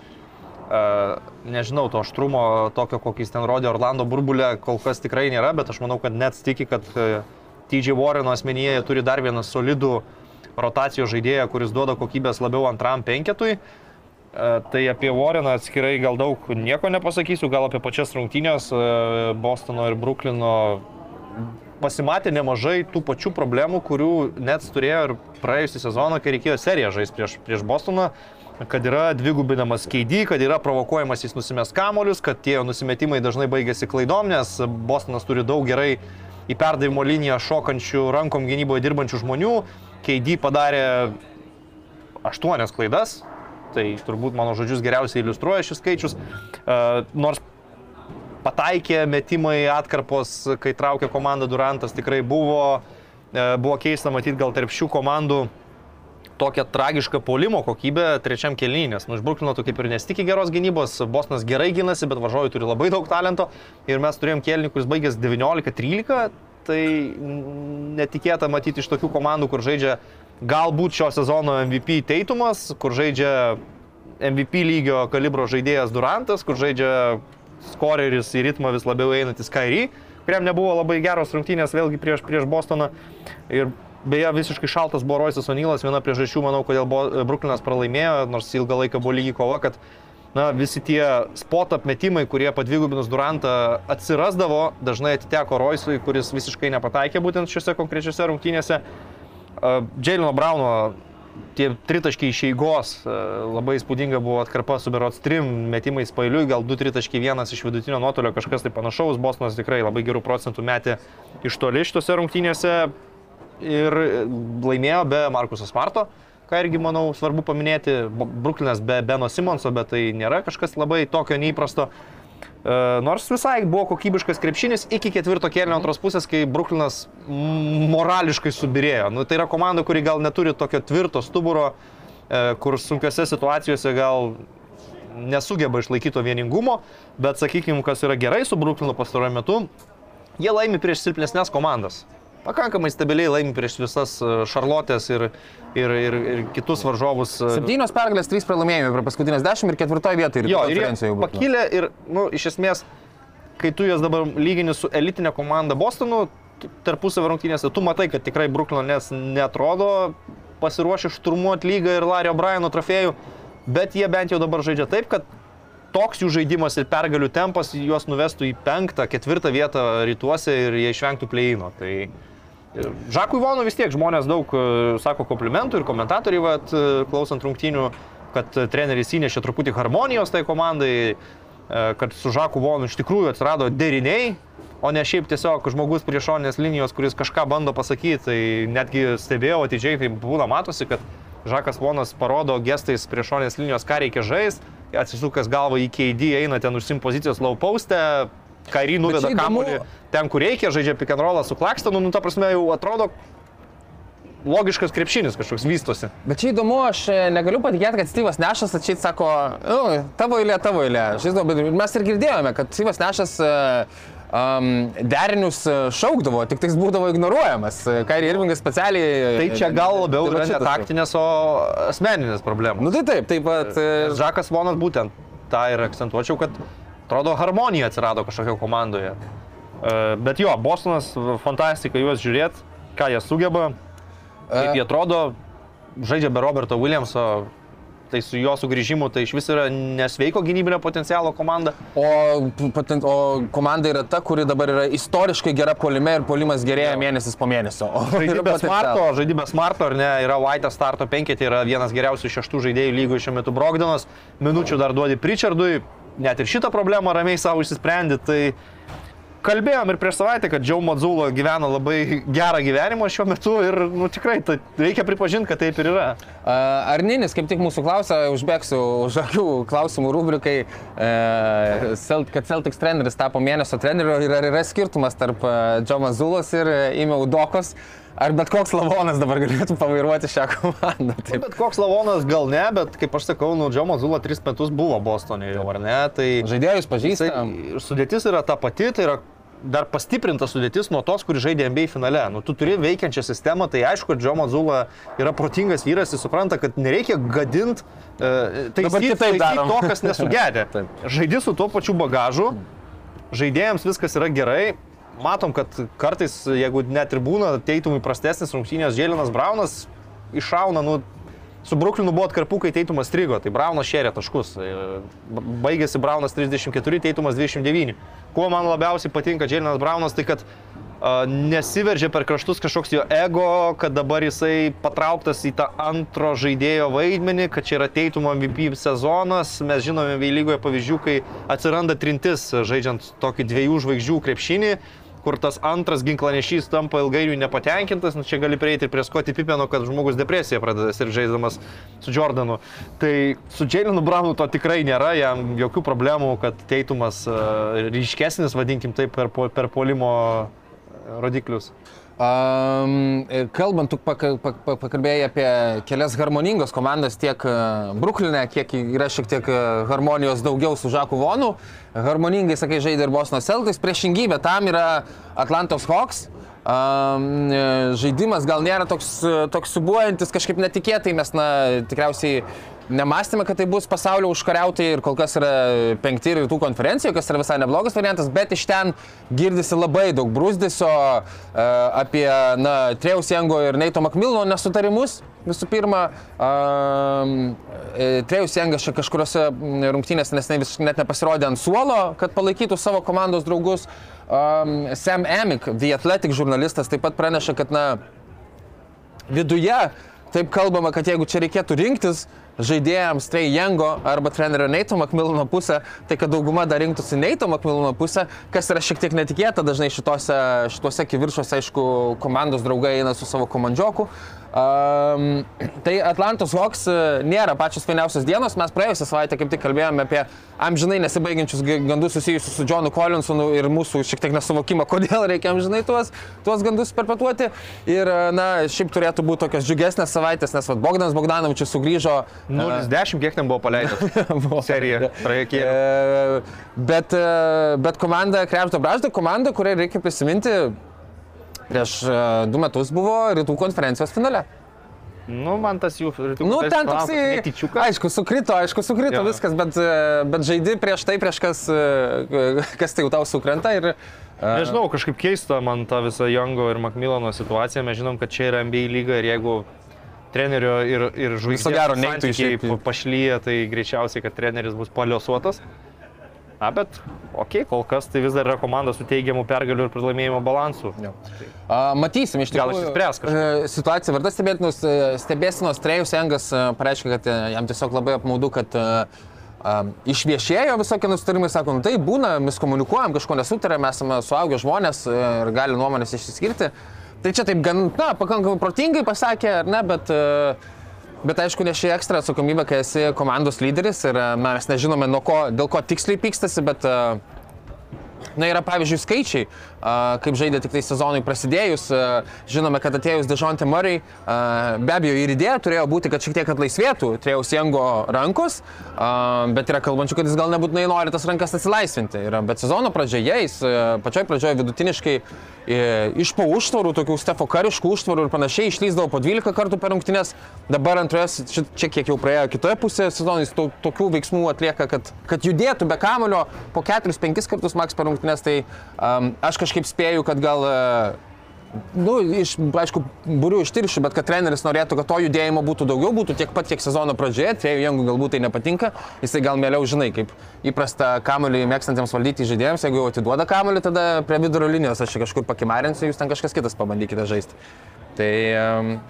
Speaker 5: Uh, nežinau, to aštrumo, tokio, kokį jis ten rodė Orlando burbulė, kol kas tikrai nėra, bet aš manau, kad net tiki, kad uh, TJ Warreno asmenyje turi dar vieną solidų rotacijos žaidėją, kuris duoda kokybės labiau antram penketui. E, Tai apie Warreną atskirai gal daug nieko nepasakysiu, gal apie pačias rungtynės e, Bostono ir Bruklino pasimatė nemažai tų pačių problemų, kurių net turėjo ir praėjusią sezoną, kai reikėjo seriją žaisti prieš, prieš Bostoną, kad yra dvigubinamas keidį, kad yra provokuojamas jis nusimės kamolius, kad tie nusimetimai dažnai baigėsi klaidom, nes Bostonas turi daug gerai į perdavimo liniją šokančių rankom gynyboje dirbančių žmonių. Keidį padarė aštuonias klaidas, tai turbūt mano žodžius geriausiai iliustruoja šis skaičius. Uh, nors pataikė metimai atkarpos, kai traukė komanda Durantas, tikrai buvo, uh, buvo keista matyti gal tarp šių komandų tokią tragišką polimo kokybę trečiam kelnynį, nes nu, iš Bruklino tu kaip ir nesitikė geros gynybos, Bosnas gerai gynasi, bet varžovai turi labai daug talento ir mes turėjom kelnį, kuris baigęs 19-13, tai netikėta matyti iš tokių komandų, kur žaidžia galbūt šio sezono MVP Teitumas, kur žaidžia MVP lygio kalibro žaidėjas Durantas, kur žaidžia skoreris į ritmą vis labiau einantis Kairį, kuriam nebuvo labai geros rungtynės vėlgi prieš, prieš Bostoną. Ir beje, visiškai šaltas buvo Roisas Onylas, viena priežasčių, manau, kodėl Bruklinas pralaimėjo, nors ilgą laiką buvo lygiai kova, kad na, visi tie spot apmetimai, kurie padvigubinus Durantą atsirasdavo, dažnai atiteko Roisui, kuris visiškai nepataikė būtent šiuose konkrečiuose rungtynėse. Džeilino Brauno tie tritaškiai iš eigos, labai įspūdinga buvo atkarpa su berots trim metimais pailiui, gal 2-3-1 iš vidutinio nuotolio, kažkas tai panašaus, Bosnas tikrai labai gerų procentų metė iš toli šitose rungtynėse. ir laimėjo be Markuso Smarto, ką irgi, manau, svarbu paminėti. Bruklinas be Beno Simonso, bet tai nėra kažkas labai tokio neįprasto. E, Nors visai buvo kokybiškas krepšinis iki ketvirto kėlinio antros pusės, kai Bruklinas morališkai subirėjo. Nu, tai yra komanda, kuri gal neturi tokio tvirto stuburo, e, kur sunkiose situacijose gal nesugeba išlaikyti to vieningumo, bet sakykime, kas yra gerai su Bruklinu pastaruoju metu, jie laimi prieš silpnesnės komandas. Pakankamai stabiliai laimi prieš visas e, Šarlotės ir, ir, ir, ir kitus varžovus. e,
Speaker 4: Septynios pergalės, trys pralaimėjimai per paskutinės dešimt ir ketvirtoje vietoje.
Speaker 5: Jo, ir jie pakilę ir, nu, iš esmės, kai tu jas dabar lygini su elitinė komanda Bostonu, tarpusavio rungtynėse, tu matai, kad tikrai Bruklino nes netrodo pasiruošę šturmuoti lygą ir Lario Briano trofėjų, bet jie bent jau dabar žaidžia taip, kad toks jų žaidimas ir pergalių tempas juos nuvestų į penktą, ketvirtą vietą rytuose ir jie išvengtų pleino. Tai Žakui Vonui vis tiek žmonės daug e, sako komplimentų ir komentatoriai, vat, e, klausant rungtynių, kad e, treneris įnešė truputį harmonijos tai komandai, kad su Žaku Vonu iš tikrųjų atsirado deriniai, o ne šiaip tiesiog žmogus prie šonės linijos, kuris kažką bando pasakyti. Tai netgi stebėjau atidžiai, tai būna matosi, kad Žakas Vonas parodo gestais prie šonės linijos, ką reikia žaisti, atsisukęs galvą į KD, eina ten užsim pozicijos laupauste, Kairį nuveda kamuolį ten, kur reikia, žaidžia pick and rollą su klakstonu, nu, ta prasme, jau atrodo logiškas krepšinis kažkoks vystosi.
Speaker 4: Bet čia įdomu, aš e, negaliu patikėti, kad Styvas Nešas atšeit sako, nu, tavo eilė, tavo eilė. Žinau, bet mes ir girdėjome, kad Styvas Nešas um, derinius e, šaukdavo, tik tais būdavo ignoruojamas. Kairį Irvingas specialiai.
Speaker 5: Tai čia gal labiau
Speaker 4: Tai
Speaker 5: yra ne taktinės, o asmeninės problemos.
Speaker 4: Nu tai taip, taip pat.
Speaker 5: Žakas Vonas būtent tą ir akcentuočiau, kad atrodo harmonija atsirado kažkokio komandoje. E, Bet jo, Bostonas, fantastika juos žiūrėti, ką jie sugeba, kaip jie atrodo, žaidžia be Roberto Williamso, tai su jo sugrįžimu tai iš vis yra nesveiko gynybinio potencialo komanda.
Speaker 4: O, patent, o komanda yra ta, kuri dabar yra istoriškai gera polime ir polimas gerėja mėnesis po mėnesio. O yra
Speaker 5: Žaidybė
Speaker 4: potencialo.
Speaker 5: Smarto, žaidybė Smarto, ar ne, yra White starto penketė, yra vienas geriausių šeštų žaidėjų lygoje šiuo metu Brogdanas, minučių dar duodi Pritchardui, net ir šitą problemą ramiai savo išsisprendė, tai kalbėjom ir prieš savaitę, kad Džiau Madzulo gyvena labai gerą gyvenimą šiuo metu ir, nu tikrai, tai reikia pripažinti, kad taip ir yra.
Speaker 4: Arninis kaip tik mūsų klausia, užbėgsiu už akių klausimų rubrikai, e, kad Celtics treneris tapo mėnesio treneriu ir ar yra skirtumas tarp Džo Mazulos ir Imiau Dokos, ar bet koks lavonas dabar galėtų pavairuoti šią komandą. Taip.
Speaker 5: Bet koks lavonas gal ne, bet kaip aš sakau, nu, Džiau Mazula tris metus buvo Bostonė jau, ar ne, tai...
Speaker 4: Žaidėjus pažįstam.
Speaker 5: sudėtis yra ta pati, tai yra dar pastiprinta sudėtis nuo tos, kuri žaidė NBA finale. Nu, tu turi veikiančią sistemą, tai aišku, Džo Mazula yra protingas vyras, jis supranta, kad nereikia gadinti uh,
Speaker 4: Dabar kitaip darom.
Speaker 5: to, kas nesugedė. Žaidži su tuo pačiu bagažu, žaidėjams viskas yra gerai. Matom, kad kartais, jeigu net ir būna teitumai prastesnis rungtynės, Žėlinas Braunas iššauna, nu, su Bruklinu buvo atkarpukai teitumas strigo, tai Braunas šėrė taškus. E, ba- Baigėsi Braunas 34, teitumas 29. Kuo man labiausiai patinka Žėlinas Braunas, tai kad a, nesiveržia per kraštus kažkoks jo ego, kad dabar jisai patrauktas į tą antro žaidėjo vaidmenį, kad čia yra teitumo MVP sezonas. Mes žinome bei lygoje pavyzdžių, kai atsiranda trintis žaidžiant tokį dviejų žvaigždžių krepšinį kur tas antras ginklanešys tampa ilgainiui nepatenkintas, nu čia gali prieiti prie Scotty Pippeno, kad žmogus depresiją pradeda ir žaiddamas su Jordanu. Tai su Jailinu Brownu to tikrai nėra, jam jokių problemų, kad teitumas uh, ryškesnis, vadinkim taip, per, per polimo rodiklius.
Speaker 4: Um, kalbant, tu paka- pak- pak- pakalbėjai apie kelias harmoningos komandas tiek Bruklinė, kiek yra šiek tiek e, harmonijos daugiau su Žaku Vonu. Harmoningai, sakai, žaidė ir Bosno Celtics. Priešingybė tam yra Atlantos Hawks. Um, e, žaidimas gal nėra toks, e, toks subuojantis kažkaip netikėtai, mes na, tikriausiai nemastėme, kad tai bus pasaulio užkariautai ir kol kas yra penkti rytų konferencija, kas yra visai neblogas variantas, bet iš ten girdisi labai daug brūzdisio uh, apie Trejaus Jango ir Neito Makmilno nesutarimus. Visų pirma, um, Trejus Jangas čia kažkuriuose rungtynėse nesnei visiškai net nepasirodė ant suolo, kad palaikytų savo komandos draugus. Um, Sam Amick, The Athletic žurnalistas, taip pat praneša, kad na, viduje taip kalbama, kad jeigu čia reikėtų rinktis žaidėjams Trey Youngo arba trenerio Neito Makmilono pusę, tai kad dauguma dar rinktųsi Neito Makmilono pusę, kas yra šiek tiek netikėta, dažnai šituose, šituose kiviršuose, aišku, komandos draugai eina su savo komandžioku. Um, tai Atlantos Hawks e, nėra pačios fainiausios dienos. Mes praėjusią savaitę kaip tik kalbėjome apie amžinai nesibaigiančius gandus susijusius su Johnu Collinsonu ir mūsų šiek tiek nesuvokimą, kodėl reikia amžinai tuos, tuos gandus perpetuoti. Ir, e, na, šiaip turėtų būti tokios džiugesnės savaitės, nes vat, Bogdanas Bogdanovičius sugrįžo.
Speaker 5: 0-10 kiek ten buvo paleidęs serija, trajekė.
Speaker 4: Bet, e, bet komanda, Krepšto Braždo komanda, kurią reikia prisiminti, prieš e, du metus buvo rytų konferencijos finale.
Speaker 5: Nu, man tas jų rytų
Speaker 4: Nu, ten toksai,
Speaker 5: netyčiukas.
Speaker 4: aišku, sukrito, aišku, sukrito
Speaker 5: Jo.
Speaker 4: viskas, bet, e, bet žaidi prieš tai, prieš kas, e, kas tai jau tau sukrenta ir...
Speaker 5: Nežinau, kažkaip keista man ta visa Jongo ir Macmillano situacija. Mes žinom, kad čia yra NBA lyga ir jeigu trenerio ir, ir žvaigždės
Speaker 4: gero neitų
Speaker 5: santykiai
Speaker 4: šiaip-
Speaker 5: pa- pašlyja, tai greičiausiai, kad treneris bus paliosuotas. Na, bet, okei, okay, kol kas tai vis dar yra komanda su teigiamu pergaliu ir pralaimėjimo balansu.
Speaker 4: Jo. A, Matysim, iš
Speaker 5: Gal
Speaker 4: tikrųjų.
Speaker 5: išsispręs
Speaker 4: e, Situacija verta stebėtinos. e, Stebėsinos Trejus Engas e, pareiškė, kad jam tiesiog labai apmaudu, kad a, išviešėjo visokie nusitarimai, sako, nu tai būna, mes komunikuojam, kažko nesutarėm, mes esame suaugę žmonės ir gali nuomonės išsiskirti. Tai čia taip gan, na, pakankamai protingai pasakė, ar ne, bet, e, bet aišku, neši ekstra atsakomybę, kai esi komandos lyderis ir e, mes nežinome, ko, dėl ko tiksliai pykstasi, bet e, Na yra pavyzdžiui skaičiai, kaip žaidė tik tai sezonui prasidėjus. Žinome, kad atėjus Dežontė Murray, be abejo ir idėja turėjo būti, kad šiek tiek atlaisvėtų Trėjaus Jango rankos, bet yra kalbančių, kad jis gal nebūtinai nori tas rankas atsilaisvinti. Yra, bet sezono pradžioje jis pačioj pradžioje vidutiniškai e, iš po užtvarų, tokių stefo kariškų užtvarų ir panašiai išlyzdavo po 12 kartų per rungtynes. Dabar antroje, čia, kiek jau praėjo kitoje pusėje sezono, jis to, tokių veiksmų atlieka, kad, kad judėtų be kamulio po 4-5 kartus maks per rungtynes. Tai um, aš kažkaip spėju, kad gal uh, Nu, iš, aišku, būriu ištiršiu, bet kad treneris norėtų, kad to judėjimo būtų daugiau, būtų tiek pat, kiek sezono pradžioje, trejų jėgų galbūt tai nepatinka, jisai gal mieliau žinai, kaip įprasta kamuolį mėgstantiems valdyti žaidėjams, jeigu jau atiduoda kamuolį, tada prie vidurio linijos aš kažkur pakimarinsiu, jūs ten kažkas kitas pabandykite žaisti. Tai,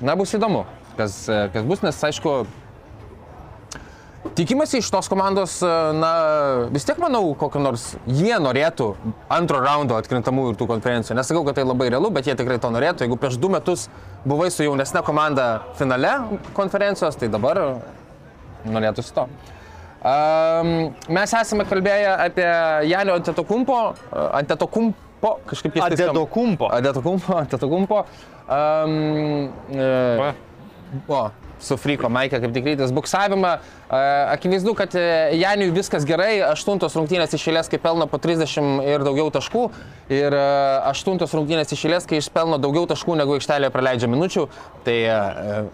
Speaker 4: na, bus įdomu, kas, kas bus, nes, aišku, Tikimasi iš tos komandos, e, na, vis tiek manau, kokio nors jie norėtų antro raundo atkrintamųjų ir tų konferencijų. Nesakau, kad tai labai realu, bet jie tikrai to norėtų. Jeigu prieš du metus buvai su jaunesne komanda finale konferencijos, tai dabar norėtųsi to. Um, mes esame kalbėję apie Janio Antetokumpo, e, Antetokumpo, kažkaip skamba.
Speaker 5: Adedokumpo.
Speaker 4: Adetokumpo, Antetokumpo. Um, e. O, su Friko Maikė kaip tik rytis buksavimą. E, Akivaizdu, kad e, Janiui viskas gerai, aštuntos rungtynės išėlės, kai pelno po 30 ir daugiau taškų. Ir e, aštuntos rungtynės išėlės, kai išpelno daugiau taškų negu aikštelėje praleidžia minučių. Tai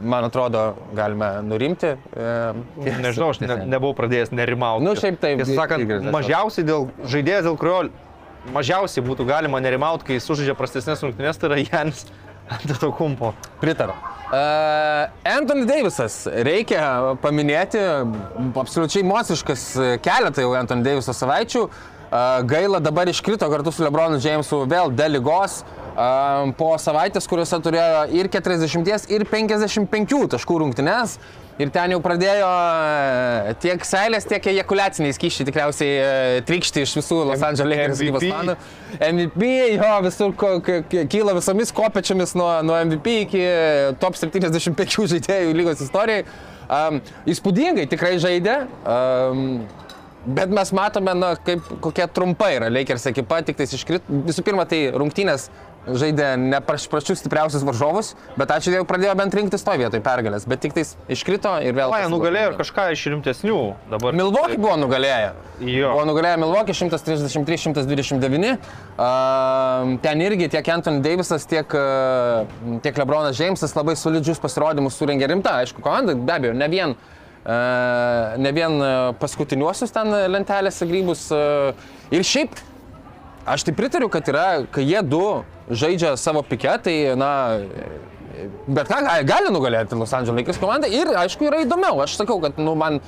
Speaker 4: man atrodo, galime nurimti.
Speaker 5: Nežinau, aš ne, nebuvau pradėjęs nerimauti.
Speaker 4: Nu, šiaip taip,
Speaker 5: Tiesą sakant, mažiausiai dėl žaidėjas, dėl kurio mažiausiai būtų galima nerimauti, kai sužaidžia prastesnės rungtynės, tai yra Janis Antetokumpo.
Speaker 4: Pritariu. Uh, Anthony Davisas, reikia paminėti, absoliučiai mosiškas keletą jau Anthony Daviso savaičių. Uh, gaila dabar iškrito kartu su Lebronu Jamesu vėl dėl lygos. Uh, po savaitės, kuriuose turėjo ir 40, ir 55 taškų rungtynes. Ir ten jau pradėjo e, tiek seilės, tiek ejakuliaciniai skyščiai tikriausiai e, trikšti iš visų Los Angeles Lakers gynybos fanų. MVP, jo, visur kyla visomis kopečiamis nuo, nuo MVP iki top 75 žaidėjų lygos istorijai. Um, įspūdingai tikrai žaidė. Um, Bet mes matome, na, kaip, kokia trumpa yra Lakers ekipa, tik tais iškrit. Visų pirma, tai rungtynės žaidė ne praš- pačius stipriausius varžovus, bet ačiū Dievui pradėjo bent rinktis to vietoj pergalės, bet tik tais iškrito ir vėl...
Speaker 5: O, jie nugalėjo ir kažką iš rimtesnių dabar.
Speaker 4: Milwaukee buvo nugalėję.
Speaker 5: Jo.
Speaker 4: Buvo nugalėję Milwaukee 133-129. Uh, ten irgi tiek Anthony Davisas, tiek, uh, tiek LeBronas Jamesas labai solidžius pasirodymus surengė rimta, aišku, komanda, be abejo, ne vien, ne vien paskutiniuosius ten lentelėse grybus. Ir šiaip, aš tai pritariu, kad yra, kai jie du žaidžia savo pike, tai, na, Bet ką gali- nugalėti Los Angeles Lakers komanda ir aišku yra įdomiau. Aš sakau, kad nu, man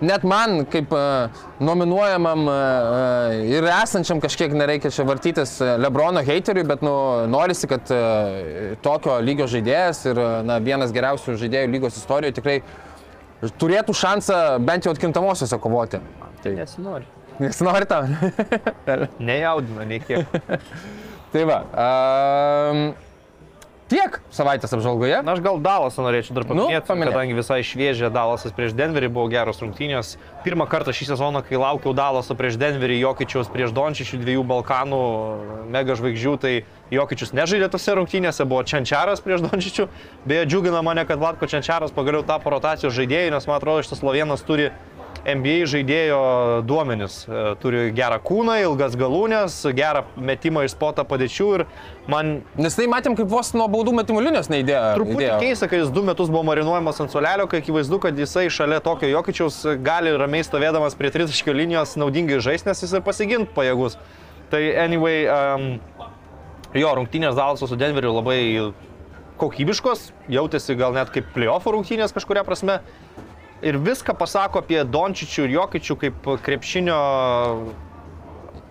Speaker 4: net man kaip e, nominuojamam e, e, ir esančiam kažkiek nereikia čia vartytis Lebrono heiteriui, bet nu, norisi, kad tokio lygio žaidėjas ir na, vienas geriausių žaidėjų lygos istorijoje tikrai turėtų šansą bent jau atkrintamosiose kovoti. Tai
Speaker 5: Nesinori.
Speaker 4: nesinori tau.
Speaker 5: Nejaudina, nei kiek.
Speaker 4: tai va. Um, tiek savaitės apžvalgoje.
Speaker 5: Na, aš gal Dalasą norėčiau dar
Speaker 4: Nu,
Speaker 5: paminėti, kadangi visai šviežia Dalasas prieš Denverį buvo geros rungtynės. Pirmą kartą šį sezoną, kai laukiau Dalaso prieš Denverį, Jokičiaus prieš Dončičių dviejų Balkanų mega žvaigždžių, tai Jokičius nežaidė tose rungtynėse, buvo Čenčiaras prieš Dončičių. Beje, džiugina mane, kad Latko Čenčiaras pagaliau tapo rotacijos žaidėjai, nes man atrodo, šitas Slovėnas turi NBA žaidėjo duomenis. E, Turi gerą kūną, ilgas galūnės, gerą metimą iš spotą padėčių ir man
Speaker 4: Nes tai matėm, kaip vos nuo baudų metimų linijos neįdėjo.
Speaker 5: Truputį keista, kad jis du metus buvo marinuojamas ant solelio, kai akivaizdu, kad jisai šalia tokio Jokičiaus gali ramiai stovėdamas prie tritaškio linijos naudingai žaisti, nes jis ir pasigint pajėgus. Tai anyway, um, jo rungtynės Dalaso su Denveriu labai kokybiškos, jautėsi gal net kaip playoff rungtynės kažkuria prasme. Ir viską pasako apie Dončičių ir Jokičių kaip krepšinio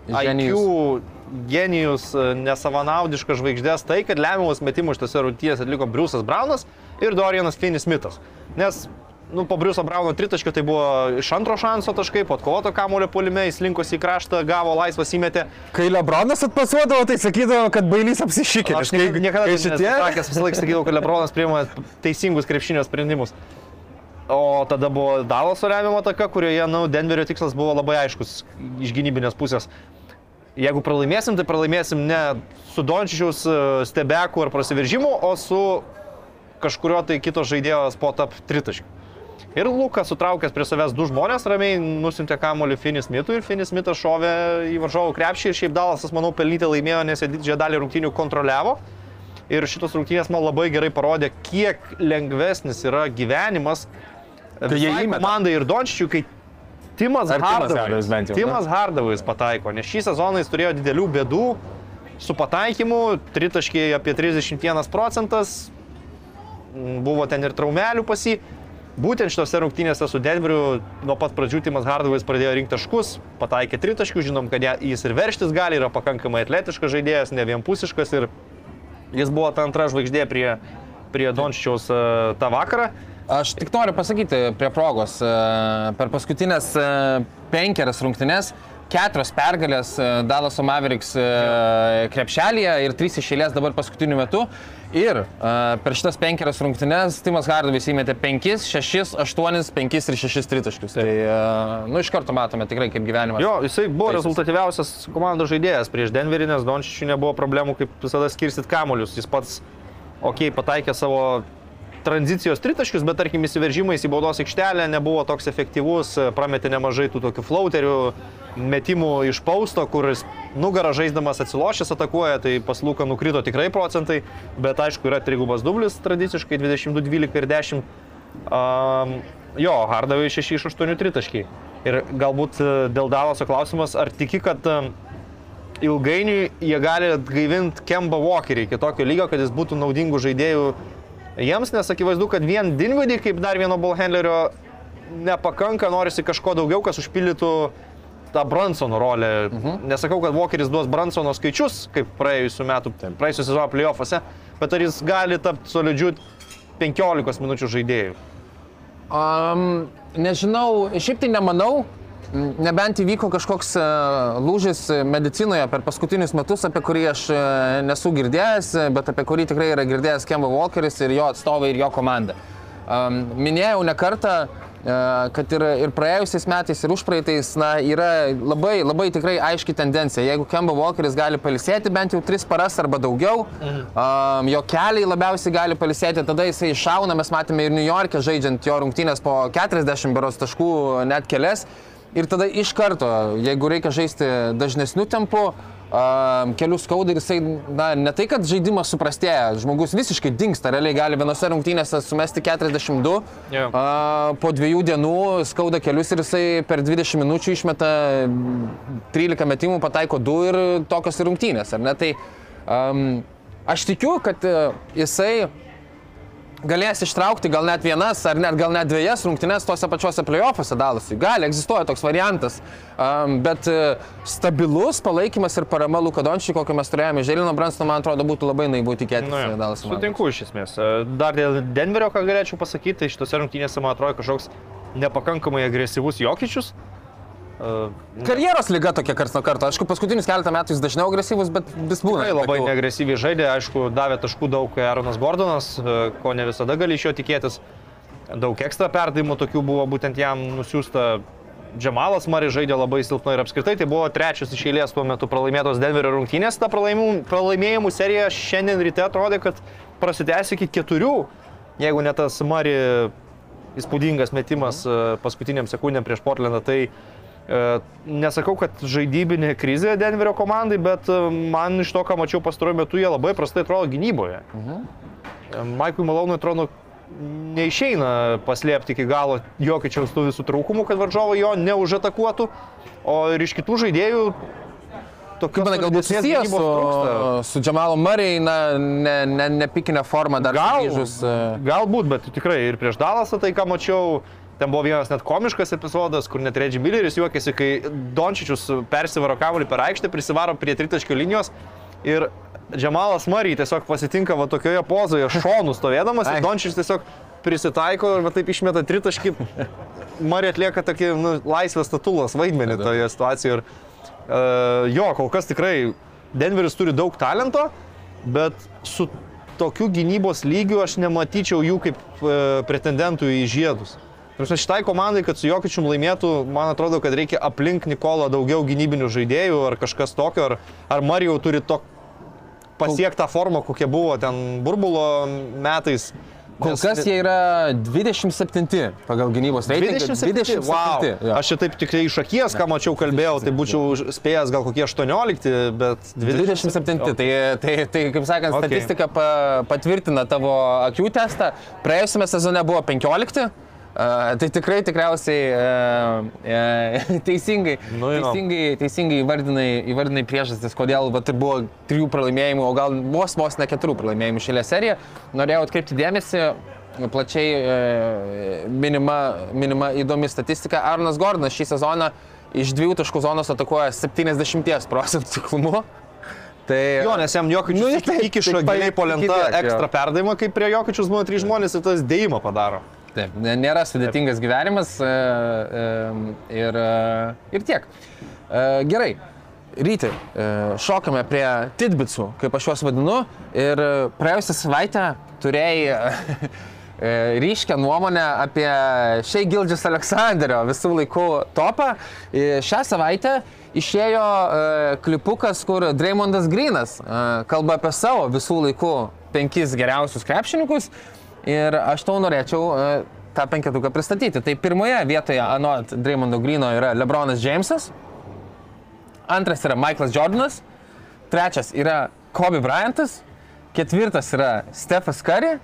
Speaker 4: Genijus.
Speaker 5: IQ genijus, nesavanaudiškas žvaigždės, tai kad lemiamus metimus šitose rungtynėse atliko Briusas Braunas ir Dorianas Finis Smithas. Nes nu, po Briuso Brauno tritaškio tai buvo iš antro šanso taškai, po atkovoto kamulio polime, jis linkosi į kraštą, gavo laisvas įmetė.
Speaker 4: Kai Lebronas atpasuodavo, tai sakydavo, kad bailys apsišykė.
Speaker 5: Aš niekada, niekada
Speaker 4: kai
Speaker 5: šitie...
Speaker 4: šitie...
Speaker 5: sakęs, visą laiką sakydavau, kad Lebronas priima teisingus krepšinio sprendimus. O tada buvo Dalaso remiamo taka, kurioje, nu, Denverio tikslas buvo labai aiškus iš gynybinės pusės. Jeigu pralaimėsim, tai pralaimėsim ne su Dončičiaus e, stebeku ar prasiveržimu, o su kažkurio tai kito žaidėjo spot-up tritaškiu. Ir Lukas sutraukęs prie savęs du žmonės ramiai nusintė kamuolį Finis Mitui ir Finis Mitas šovė į varžovų krepšį ir šiaip Dalasas, manau, pelnytai laimėjo, nes jie didžiąją dalį rungtynių kontroliavo. Ir šitos rungtynės man labai gerai parodė, kiek lengvesnis yra gyvenimas
Speaker 4: Kai jie įmeta.
Speaker 5: komandai ir Dončičiui, kai Timas
Speaker 4: Ar Timas
Speaker 5: Hardavais,
Speaker 4: bent jau,
Speaker 5: Timas Hardavais pataiko, nes šį sezoną jis turėjo didelių bėdų su pataikymu, tritaškiai apie 31 procentas, buvo ten ir traumelių pasi. Būtent šitose rungtynėse su Denveriu nuo pat pradžių Timas Hardavais pradėjo rinkti taškus, pataikė tritaškių, žinom, kad jis ir verštis gali, yra pakankamai atletiškas žaidėjas, ne vienpusiškas ir jis buvo ta antra žvaigždė prie, prie Dončičiaus e, tą vakarą.
Speaker 4: Aš tik noriu pasakyti prie progos, e, per paskutinės e, penkerias rungtynes keturios pergalės e, Dalaso Mavericks krepšelėje ir trys išėlės dabar paskutiniu metu. Ir per šitas penkerias rungtynes Timas Hardavis įmetė 5, 6, 8, 5 ir 6 tritaškius. Tai, nu, iš karto matome tikrai, kaip gyvenimas.
Speaker 5: Jo, jisai buvo
Speaker 4: Taisosi.
Speaker 5: rezultatyviausias komandos žaidėjas prieš Denverį, nes Dončičiui nebuvo problemų, kaip visada skirsit kamolius. Jis pats, okei, okay, pataikė savo tranzicijos tritaškius, bet tarkim įsiveržimais į baudos aikštelę nebuvo toks efektyvus, prametė nemažai tų tokių flauterių, metimų iš pausto, kuris nugarą žaisdamas atsilošęs atakuoja, tai pas Luką nukrito tikrai procentai, bet aišku yra trigubas dublis tradiciškai 22, 12 ir 10. Um, jo, Hardavai 6 iš 8 tritaškiai. Ir galbūt e, dėl Dalaso klausimas, ar tiki, kad e, ilgainiui jie gali atgaivinti Kemba Walkerį iki tokio lygio, kad jis būtų naudingų žaidėjų jiems, nes akivaizdu, kad vien Dinvidį kaip dar vieno ballhandlerio nepakanka, norisi kažko daugiau, kas užpildytų tą Bransono rolę. Mhm. Nesakau, kad Walkeris duos Bransono skaičius, kaip praėjusiu metu, praėjusiu sezono playoffuose, bet ar jis gali tapti solidžiu 15 minučių žaidėjų.
Speaker 4: Um, nežinau, šiaip tai nemanau, nebent įvyko kažkoks uh, lūžis medicinoje per paskutinius metus, apie kurį aš uh, nesu girdėjęs, bet apie kurį tikrai yra girdėjęs Kemba Walkeris ir jo atstovai ir jo komanda. Minėjau ne kartą, uh, kad ir, ir praėjusiais metais, ir užpraeitais, na, yra labai, labai tikrai aiški tendencija. Jeigu Kemba Walkeris gali palisėti bent jau 3 paras arba daugiau, um, jo keliai labiausiai gali palisėti, tada jisai iššauna, mes matėme ir New York'e žaidžiant jo rungtynės po 40 beros taškų, net kelias. Ir tada iš karto, jeigu reikia žaisti dažnesnių tempų, kelių skauda ir jisai, na, ne tai, kad žaidimas suprastėja, žmogus visiškai dinksta, realiai gali vienose rungtynėse sumesti 42,
Speaker 5: Jo.
Speaker 4: a, po dviejų dienų skauda kelius ir jisai per 20 minučių išmeta 13 metimų, pataiko 2 ir tokios rungtynės, ar ne? Tai um, aš tikiu, kad e, jisai galės ištraukti gal net vienas ar net gal net dviejas rungtynes tose pačiuose playoffuose dalasui. Gali, egzistuoja toks variantas. Um, bet uh, stabilus palaikymas ir parama Lukadončiui, kokį mes turėjome Želino Branstono, man atrodo, būtų labai naivu tikėtis
Speaker 5: Nu, jo,
Speaker 4: Dalasui.
Speaker 5: Sutinku iš esmės. E, Dar dėl Denverio, ką galėčiau pasakyti, tai šitose rungtynėse man atrodo kažkoks nepakankamai agresyvus Jokičius. E,
Speaker 4: Karjeros lyga tokia karts nuo karto. Aišku, paskutinius keletą metų jis dažniau agresyvus, bet vis būna.
Speaker 5: Tikrai labai
Speaker 4: tokių-
Speaker 5: neagresyviai žaidė, aišku, davė taškų daug Aaronas Gordonas, e, ko ne visada gali iš jo tikėtis. Daug ekstra perdavimų tokių buvo būtent jam nusiųsta. Džemalas Mari žaidė labai silpnai ir apskritai tai buvo trečias iš eilės tuo metu pralaimėtos Denverio rungtynės. Ta pralaimimų, pralaimėjimų serija šiandien ryte atrodė, kad prasitęs iki keturių, jeigu ne tas Mari įspūdingas metimas e, paskutiniam sekundėm prieš Portlandą. Tai nesakau, kad žaidybinė krizė Denverio komandai, bet e, man iš to, ką mačiau pastaruoju metu, jie labai prastai atrodo gynyboje. E, Maikui Malonui atrodo neišeina paslėpti iki galo jokičiaus tų visų trūkumų, kad varžovai jo neužatakuotų, o ir iš kitų žaidėjų
Speaker 4: Kaip manai, galbūt susijęs su, su Džamalu Murray, na, ne, ne, ne pikinė forma dar
Speaker 5: Gal,
Speaker 4: grįžus. e,
Speaker 5: galbūt, bet tikrai ir prieš Dalasą tai, ką mačiau, ten buvo vienas net komiškas epizodas, kur net Reggie Milleris juokėsi, kai Dončičius persivaro kamuolį per aikštę, prisivaro prie tritaškio linijos ir Džamalas Murray tiesiog pasitinka va tokioje pozoje šonų stovėdamas ir Dončičius tiesiog prisitaiko ir va taip išmeta tritaškį. Murray atlieka tokį nu, laisvės statulos vaidmenį toje situacijoje. Ir, uh, jo, kol kas tikrai Denveris turi daug talento, bet su tokiu gynybos lygiu aš nematyčiau jų kaip e, pretendentų į žiedus. Prasme, šitai komandai, kad su Jokičium laimėtų, man atrodo, kad reikia aplink Nikolą daugiau gynybinių žaidėjų ar kažkas tokio, ar, ar Marijau turi to pasiektą formą, kokia buvo ten burbulo metais.
Speaker 4: Kol
Speaker 5: Nes-
Speaker 4: kas jie yra 27 pagal gynybos reitingą.
Speaker 5: 27. Wow.
Speaker 4: jo.
Speaker 5: Aš čia taip tikrai iš akies, ką mačiau, kalbėjau, tai būčiau spėjęs gal kokie 18, bet
Speaker 4: 27. Tai, tai, tai, kaip sakant,
Speaker 5: Okay.
Speaker 4: statistika pa, patvirtina tavo akių testą. Praėjusiame sezone buvo 15. Tai tikrai tikriausiai teisingai,
Speaker 5: Nu
Speaker 4: teisingai, teisingai įvardinai, įvardinai priežastis, kodėl vat, ir buvo trijų pralaimėjimų, o gal vos vos ne keturių pralaimėjimų šėlė serija. Norėjau atkreipti dėmesį, plačiai uh, minima, minima įdomi statistika. Arnas Gordonas šį sezoną iš dviejų taškų zonos atakuoja 70 procentų tiklumu. Tai,
Speaker 5: Jo, nes jam Jokičius
Speaker 4: Nu, taip,
Speaker 5: įkiša
Speaker 4: tai
Speaker 5: giliai po
Speaker 4: iki
Speaker 5: lentą
Speaker 4: tiek, jo.
Speaker 5: ekstra perdavimą, kai prie Jokičius buvo trys žmonės ir tas dėjimą padaro.
Speaker 4: Taip, nėra sudėtingas gyvenimas e, e, ir, e, ir tiek. Gerai, ryti, e, šokame prie titbitsų, kaip aš juos vadinu, ir praėjusią savaitę turėjai ryškę nuomonę apie Šei Gildžius Aleksandrio visų laikų topą. Šią savaitę išėjo klipukas, kur Dreymondas Grinas kalba apie savo visų laikų penkis geriausius krepšininkus. Ir aš tau norėčiau e, tą penketuką pristatyti. Tai pirmoje vietoje, anot Dreymondo Grino, yra Lebronas Jamesas, antras yra Michaelas Jordanas, trečias yra Kobe Bryantas, ketvirtas yra Stefas Curry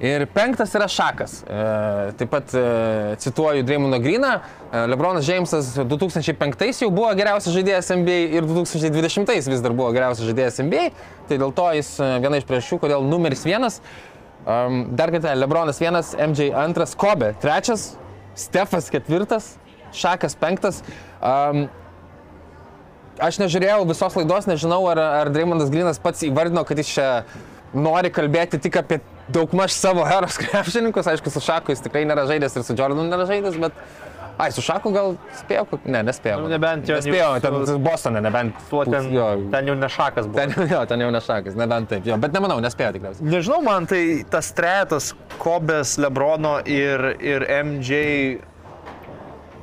Speaker 4: ir penktas yra Šakas. E, taip pat e, cituoju Dreymondo Griną, e, Lebronas Jamesas 2005 jau buvo geriausias žaidėjas NBA ir 2020 vis dar buvo geriausias žaidėjas NBA, tai dėl to jis e, viena iš priežasčių, kodėl numeris vienas. Um, dar kartą, Lebronas vienas, MJ antras, Kobe trečias, Stefas ketvirtas, Šakas penktas. Um, aš nežiūrėjau visos laidos, nežinau, ar, ar Dreymondas Grinas pats įvardino, kad jis čia nori kalbėti tik apie daugmaž savo eros krepšininkus. Aišku, su Šaku jis tikrai nėra žaidęs ir su Jordanu nėra žaidęs, bet... Ai, su Šaku gal spėjau, kok- ne, nespėjau.
Speaker 5: Nu, nebent jo-
Speaker 4: Nespėjau, ten
Speaker 5: su-
Speaker 4: Bostone, nebent.
Speaker 5: Tuo ten,
Speaker 4: jo,
Speaker 5: ten jau nešakas buvo.
Speaker 4: ten, jo, ten jau nešakas, nebent taip, jo, bet nemanau, nespėjau tikriausiai.
Speaker 5: Nežinau, man tai tas trejetas Kobės, Lebrono ir, ir MJ,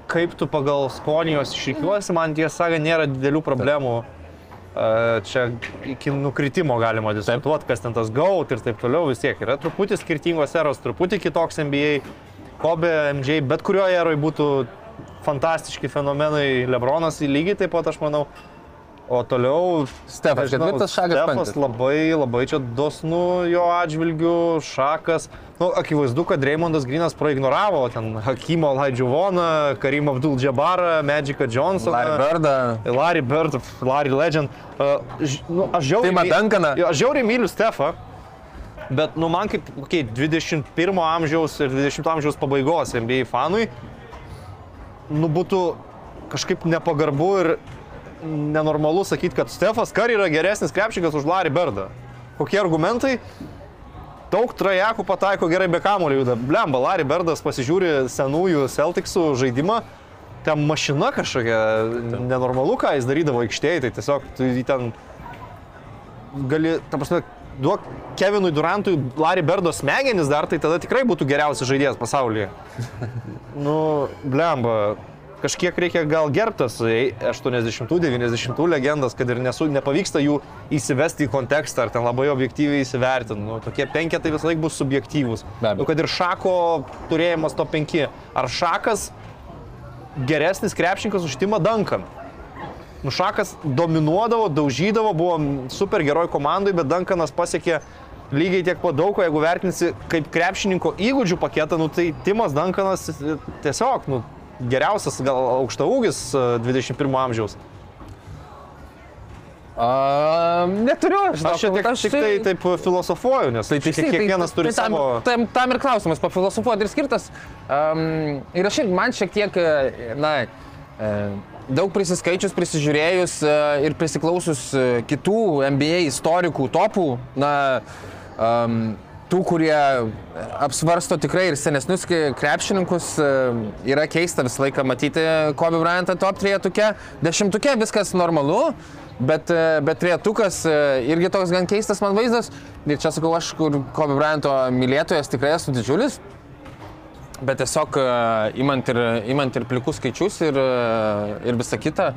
Speaker 5: kaip tu pagal skonijos išrikiuosi, man tiesą sakant, nėra didelių problemų. E, Čia iki nukritimo galima diskutuoti, kas ten tas GAUT ir taip toliau, vis tiek yra truputį skirtingos eros, truputį kitoks NBA. Kobe, MJ, bet kurioje eroje būtų fantastiški fenomenai, Lebronas lygiai taip pat, aš manau. O toliau
Speaker 4: Stefas
Speaker 5: Nežinau,
Speaker 4: ketvirtas, Šakas
Speaker 5: Stefas
Speaker 4: penktas.
Speaker 5: labai, labai čia dosnu jo atžvilgiu, Šakas. Nu, akivaizdu, kad Raymondas Grinas praignoravo ten Hakimo Laidžiuvoną, Karim Abdul Jabbarą, Magicą Johnsoną.
Speaker 4: Larry Birdą.
Speaker 5: Larry Bird, Larry Legend. Uh, ž, nu, aš žiauriai,
Speaker 4: Duncaną.
Speaker 5: Jo, aš žiauriai myliu Stefą. Bet, nu, man kaip okay, 21 amžiaus ir 20 amžiaus pabaigos NBA fanui, nu, būtų kažkaip nepagarbu ir nenormalu sakyti, kad Stefas Kari yra geresnis krepšininkas už Larry Berdą. Kokie argumentai? Daug trajakų pataiko gerai be kamuolio juda. Blemba, Larry Berdas pasižiūri senųjų Celticsų žaidimą, ten mašina kažkokia, nenormalu, ką jis darydavo aikštėje, tai tiesiog tu jį ten gali, ta prasme, duok Kevinui Durantui Larry Berdo smegenis dar, tai tada tikrai būtų geriausias žaidėjas pasaulyje. nu, blemba, kažkiek reikia gal gerbtas 80-90 legendas, kad ir nesu, nepavyksta jų įsivesti į kontekstą ar ten labai objektyviai įsivertinti. Nu, tokie penketai visą laiką bus subjektyvūs. Nu, kad ir šako turėjimas to penki. Ar šakas geresnis krepšininkas už Timą Duncan? Nu, šakas dominuodavo, daužydavo, buvo super geroj komandai, bet Duncanas pasiekė lygiai tiek pat daug, jeigu vertinsi kaip krepšininko įgūdžių paketą, nu, tai Timas Duncanas tiesiog, nu, geriausias gal aukšta ūgis 21 amžiaus?
Speaker 4: A, neturiu, žinau,
Speaker 5: Aš čia tik, aš tik tai taip filosofuoju, nes
Speaker 4: Tai tiksliai,
Speaker 5: kiekvienas
Speaker 4: tai,
Speaker 5: turi
Speaker 4: tai tam,
Speaker 5: savo...
Speaker 4: Tam, tam ir klausimas, pafilosofuoti ir skirtas. Um, ir aš man šiek tiek, e, na, e, daug prisiskaičius, prisižiūrėjus e, ir prisiklausus e, kitų NBA istorikų topų, na, um, tų, kurie apsvarsto tikrai ir senesnius krepšininkus, e, yra keista visą laiką matyti Kobe Bryantą top 3 tuke, dešimtuke viskas normalu. Bet, bet trietukas irgi toks gan keistas man vaizdas. Ir čia sakau, aš, kur Kobe Bryanto mylėtojas tikrai esu didžiulis. Bet tiesiog e, imant ir, imant ir plikus skaičius ir, e, ir visa kita,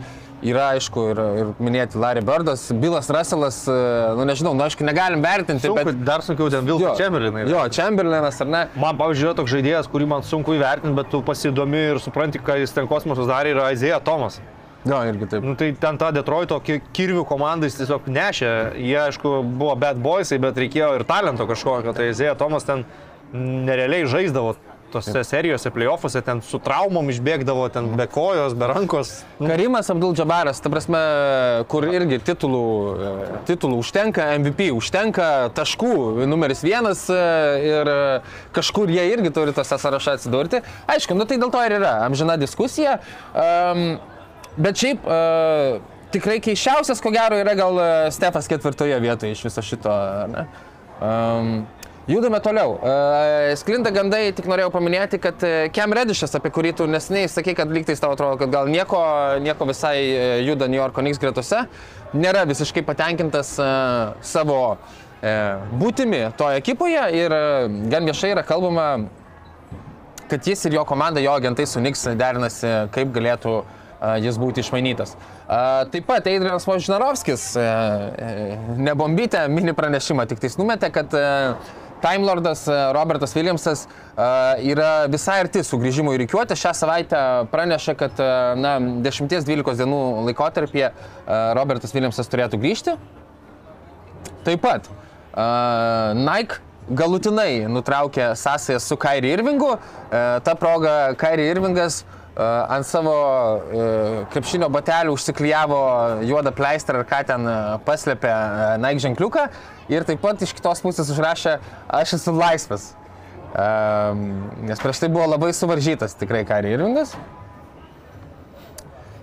Speaker 4: yra aišku ir, ir minėti Larry Birdas, Bilas Russellas, e, nu nežinau, nu aišku, negalim vertinti,
Speaker 5: Sunku,
Speaker 4: bet...
Speaker 5: dar sunkiau ten Vilkas Čemberlinai.
Speaker 4: Jo, Chamberlainas ar ne?
Speaker 5: Man, pavyzdžiui, yra toks žaidėjas, kurį man sunku įvertinti, bet tu pasidomi ir supranti, ką jis ten kosmosus darė, yra Aizėja Tomas.
Speaker 4: Jo, irgi taip.
Speaker 5: Nu, tai ten ta Detroito ki- kirvių komanda jis tiesiog nešė. Jie, aišku, buvo bad boysai, bet reikėjo ir talento kažkokio. Tai Aizėja Tomas ten nerealiai žaisdavo tose serijose, playoffuose, ten su traumom išbėgdavo, ten be kojos, be rankos.
Speaker 4: Karimas Abdul Džabaras, ta prasme, kur irgi titulų, titulų užtenka, MVP užtenka, taškų numeris vienas e, ir e, kažkur jie irgi turi tose sąraše atsidurti. Aišku, nu tai dėl to ir yra amžina diskusija. Um, bet šiaip uh, tikrai keiščiausias, ko gero, yra gal Stefas ketvirtoje vietoje iš viso šito. Ne? Um, Judame toliau. Uh, sklinda gandai, tik norėjau paminėti, kad Kem Redišas, apie kurį tu nesiniai sakei, kad lygtais tau atrodo, kad gal nieko, nieko visai uh, juda New Yorko Knicks gretose, nėra visiškai patenkintas uh, savo būtimi toje ekipoje ir gan viešai yra kalbama, kad jis ir jo komanda, jo agentai su Knicks derinasi, kaip galėtų jis būti išmainytas. Taip pat Adrianas Vožinarovskis, uh, nebombytę mini pranešimą, tik tais numetė, kad Time Lordas uh, Robertas Williamsas uh, yra visai arti sugrįžimo į rykiuotę. Šią savaitę pranešė, kad uh, na, 10-12 dienų laikotarpyje Robertas Williamsas turėtų grįžti. Taip pat Nike galutinai nutraukė sąsąją su Kairi Irvingu. Ta proga Kairi Irvingas ant savo krepšinio batelių užsiklyjavo juodą pleistrą ar ką ten paslėpė Nike ženkliuką ir taip pat iš kitos pusės užrašė aš esu laisvas. Um, nes prieš tai buvo labai suvaržytas tikrai Kairi Irvingas.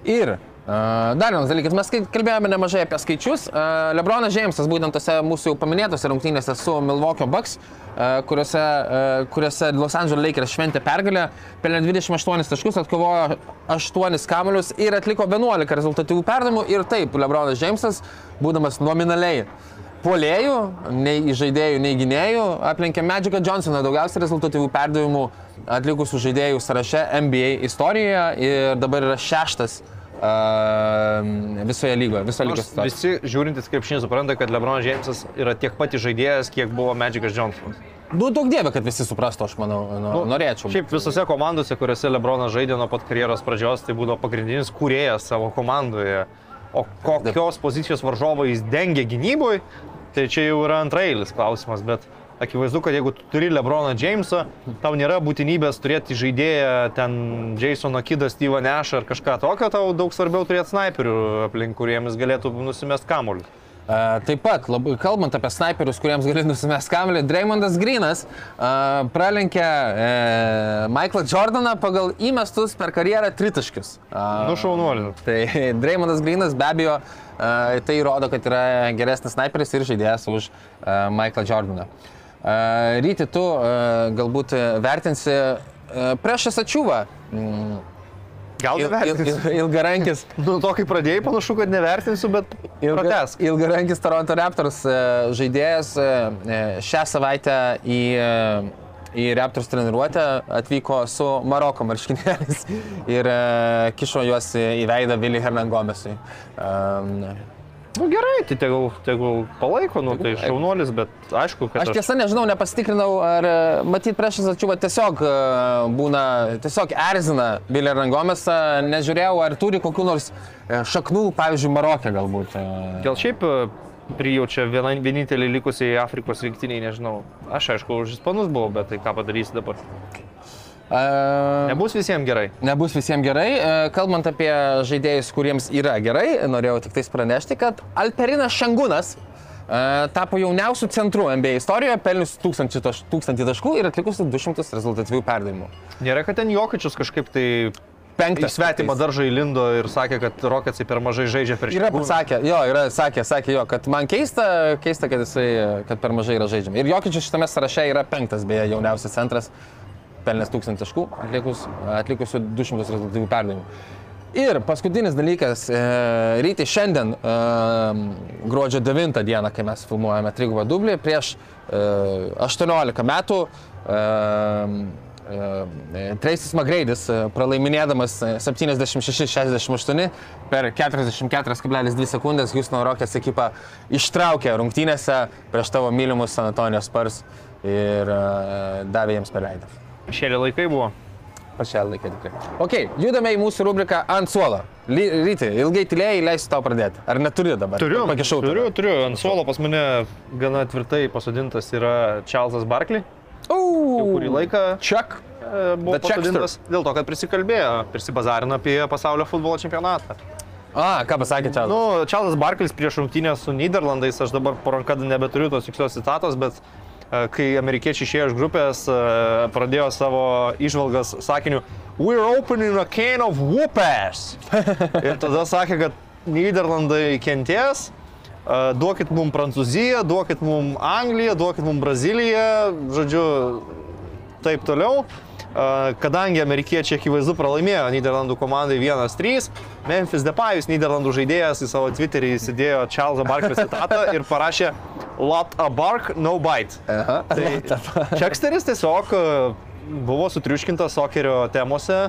Speaker 4: Ir Uh, dar vienas dalykas, mes kalbėjome nemažai apie skaičius. Uh, Lebronas Džeimsas, būtent tose mūsų jau paminėtose rungtynėse su Milwaukee Bucks, uh, kuriuose, uh, kuriuose Los Angeles Lakers šventė pergalę, pelnė 28 taškus, atkovojo 8 kamelius ir atliko 11 rezultatyvių perdavimų. Ir taip, Lebronas Džeimsas, būdamas nominaliai puolėjų, nei žaidėjų, nei gynėjų, aplenkė Magicą Johnsoną daugiausiai rezultatyvių perdavimų atlikusių žaidėjų sąraše NBA istorijoje ir dabar yra šeštas uh, visoje lygoje, visoje
Speaker 5: Nors
Speaker 4: lygos situacijoje.
Speaker 5: Visi žiūrintys krepšinį supranta, kad Lebron Jamesas yra tiek pat žaidėjas, kiek buvo Magicas Johnsonas.
Speaker 4: Nu, daug dievė, kad visi suprastų, aš manau, nu, norėčiau.
Speaker 5: Šiaip visose komandose, kuriuose Lebronas žaidė nuo pat karjeros pradžios, tai būdavo pagrindinis kūrėjas savo komandoje. O kokios pozicijos varžovai jis dengia gynyboje, tai čia jau yra antrailis klausimas, bet akivaizdu, kad jeigu tu turi Lebroną Jamesą, tau nėra būtinybės turėti žaidėją ten Jasoną Kidą, Steve'ą Nešą ar kažką tokio, tau daug svarbiau turėti snaiperių aplink, kuriems galėtų nusimest kamuolius.
Speaker 4: Taip pat, labai, kalbant apie snaiperius, kuriems gali nusimesti kamelį, Dreymondas Grinas uh, pralenkė uh, Michaelą Jordaną pagal įmestus per karjerą tritaškius. Uh,
Speaker 5: Nu, šaunuolis.
Speaker 4: Tai Dreymondas Grinas be abejo uh, tai rodo, kad yra geresnis sniperis ir žaidėjas už uh, Michaelą Jordaną. Uh, Ryti, tu uh, galbūt vertinsi uh, prieš Asačiūvą. Mm,
Speaker 5: Gal
Speaker 4: il, il, il, ilgarankis,
Speaker 5: Nu, to, kai pradėjai, panašu, kad nevertinsiu, bet
Speaker 4: ilga, ilgarankis Toronto Raptors e, žaidėjas e, e, šią savaitę į, į Raptors treniruotę atvyko su Maroko marškinėliais ir kišo juos į veidą Vili Hernangomesui.
Speaker 5: Nu, gerai, tai tegul, tegul palaiko, nu, tai šaunuolis, bet aišku, kad
Speaker 4: Aš tiesą nežinau, nepasitikrinau, ar e, matyt prieš Asačiūvą tiesiog e, būna, tiesiog erzina Billy Rangomesą, nežiūrėjau, ar turi kokių nors e, šaknų, pavyzdžiui, Marokė galbūt.
Speaker 5: Gal šiaip prijaučia vienintelį likusiai Afrikos rinktiniai, nežinau. Aš aišku, už ispanus buvau, bet tai ką padarysi dabar. Nebus visiems gerai.
Speaker 4: Nebus visiems gerai. Kalbant apie žaidėjus, kuriems yra gerai, norėjau tik tais pranešti, kad Alperinas Šangūnas tapo jauniausiu centru NBA istorijoje, pelnius 1000 taš- 1000 taškų ir atlikusi 200 rezultatyvių perdavimų.
Speaker 5: Nėra, kad ten Jokičius kažkaip tai į
Speaker 4: Penktas.
Speaker 5: svetimą daržą įlindo ir sakė, kad Roketsai per mažai žaidžia prieš
Speaker 4: Yra pasakė, jo, yra sakė, sakė jo, kad man keista, keista, kad jisai, kad per mažai yra žaidžiama. Ir Jokičius šitame sąraše yra penktas, beje, jauniausias centras, pelnęs 1000 taškų, atlikus, atlikusiu 200 rezultatyvių perdavimų. Ir paskutinis dalykas, e, ryte šiandien, e, gruodžio 9 dieną, kai mes filmuojame Trigubą dublį, prieš e, 18 metų e, e, Tracis Magreidis, e, pralaiminėdamas e, 76-68 per 44,2 sekundės Houstono Rockets ekipą ištraukė rungtynėse prieš tavo mylimus Antonijos Spurs ir e, davė jiems per veidą.
Speaker 5: Šėlė laikai buvo.
Speaker 4: Pačią laiką tikrai. Ok, judame į mūsų rubriką ant suolo. Ryti, ilgai tylėjai, leisiu tau pradėti. Ar neturi dabar?
Speaker 5: Turiu,
Speaker 4: Pakišau.
Speaker 5: turiu, turiu. Ant suolo pas mane gana tvirtai pasodintas yra Čarlzas Barkley.
Speaker 4: Jau
Speaker 5: Kurį laiką
Speaker 4: Čak.
Speaker 5: e, buvo pasodintas dėl to, kad prisikalbėjo, prisibazarino apie pasaulio futbolo čempionatą.
Speaker 4: A, ką pasakė čia?
Speaker 5: Nu, Čarlzas Barklis prieš rungtynę su Niderlandais, aš dabar po ranką nebeturiu tos tikslios citatos, bet kai amerikiečiai išėjo iš grupės, e, pradėjo savo išvalgas sakiniu We're opening a can of whoopers. Ir tada sakė, kad Niderlandai kenties, e, duokit mums Prancūziją, duokit mums Angliją, duokit mums Braziliją, žodžiu, taip toliau. Kadangi amerikiečiai akivaizdu pralaimėjo Niderlandų komandai 1-3, Memphis Depayus, Niderlandų žaidėjas, į savo Twitterį įsidėjo Čarlzo Barklio citatą ir parašė Lot a bark, no bite.
Speaker 4: Aha.
Speaker 5: Tai Čeksteris tiesiog buvo sutriuškintas sokerio temose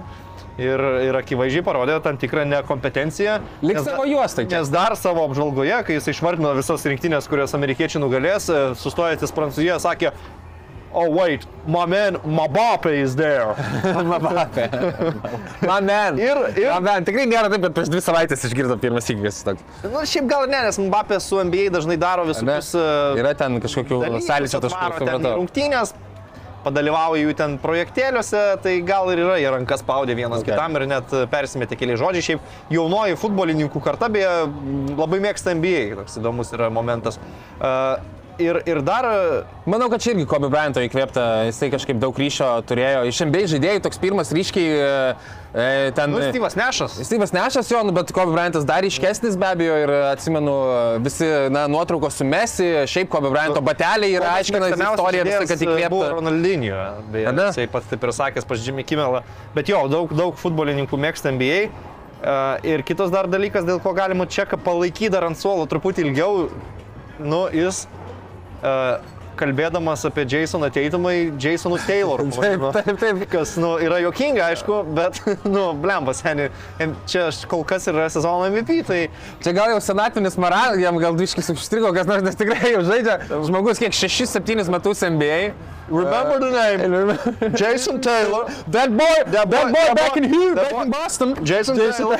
Speaker 5: ir, ir akivaizdžiai parodė tam tikrą nekompetenciją.
Speaker 4: Lik
Speaker 5: Nes-
Speaker 4: savo juostai čia.
Speaker 5: Nes dar savo apžvalgoje, kai jis išvardino visas rinktinės, kurias amerikiečiai nugalės, sustojantis Prancūzijoje sakė, Oh wait, my man Mbappe is there.
Speaker 4: Mbappé. Man, man.
Speaker 5: Ir, ir
Speaker 4: Man, man. Tikrai nėra taip, kad prieš dvi savaitės išgirdau pirmas įkvės toks.
Speaker 5: nu, šiaip gal ne, nes Mbappe su NBA dažnai daro visokius e,
Speaker 4: Yra ten kažkokių sąlyčio taškų.
Speaker 5: Rungtynės, padalyvauja jų ten projektėliuose, tai gal ir yra, jie rankas spaudė vienas
Speaker 4: Okay.
Speaker 5: okay. kitam ir net persimetė keli žodžiai. Šiaip jaunoji futbolininkų karta beje labai mėgsta NBA, toks įdomus yra momentas. Uh, ir, ir dar
Speaker 4: Manau, kad čia irgi Kobe Bryanto įkvėpta, jisai kažkaip daug ryšio turėjo. Iš MBA žaidėjų toks pirmas ryškiai e, e, ten...
Speaker 5: nu, Styvas Nešas.
Speaker 4: Styvas Nešas jo, nu, bet Kobe Bryantas dar ryškesnis be abejo ir atsimenu visi na, nuotraukos su Messi, šiaip Kobe Bryanto bateliai ir aiškina istoriją visą, kad
Speaker 5: Buvo
Speaker 4: įkvėpta.
Speaker 5: Ronaldinho, beje, jisai pats taip ir sakęs pas Jimmy Kimmelą. Bet jo, daug, daug futbolininkų mėgsta NBA. Uh, ir kitas dar dalykas, dėl ko galima čeką palaikyti dar ant suolo truputį ilgiau, nu, jis uh, kalbėdamas apie Jasoną Teitumą, Jasonu Tayloru.
Speaker 4: Taip, taip, taip.
Speaker 5: Kas, nu, yra jokinga, aišku, bet, nu, blembas, seniai, čia aš kol kas yra sezono MVP, tai
Speaker 4: Čia gal jau senatvinis Maran, jam gal duškis užstrigo, kas nors, nes tikrai jau žaidžia žmogus kiek 6-7 metus NBA.
Speaker 5: remember the name, Jason Taylor.
Speaker 4: That boy, that boy,
Speaker 5: boy- that
Speaker 4: back
Speaker 5: boy-
Speaker 4: in here,
Speaker 5: that
Speaker 4: back
Speaker 5: boy-
Speaker 4: in Boston.
Speaker 5: Jason Taylor.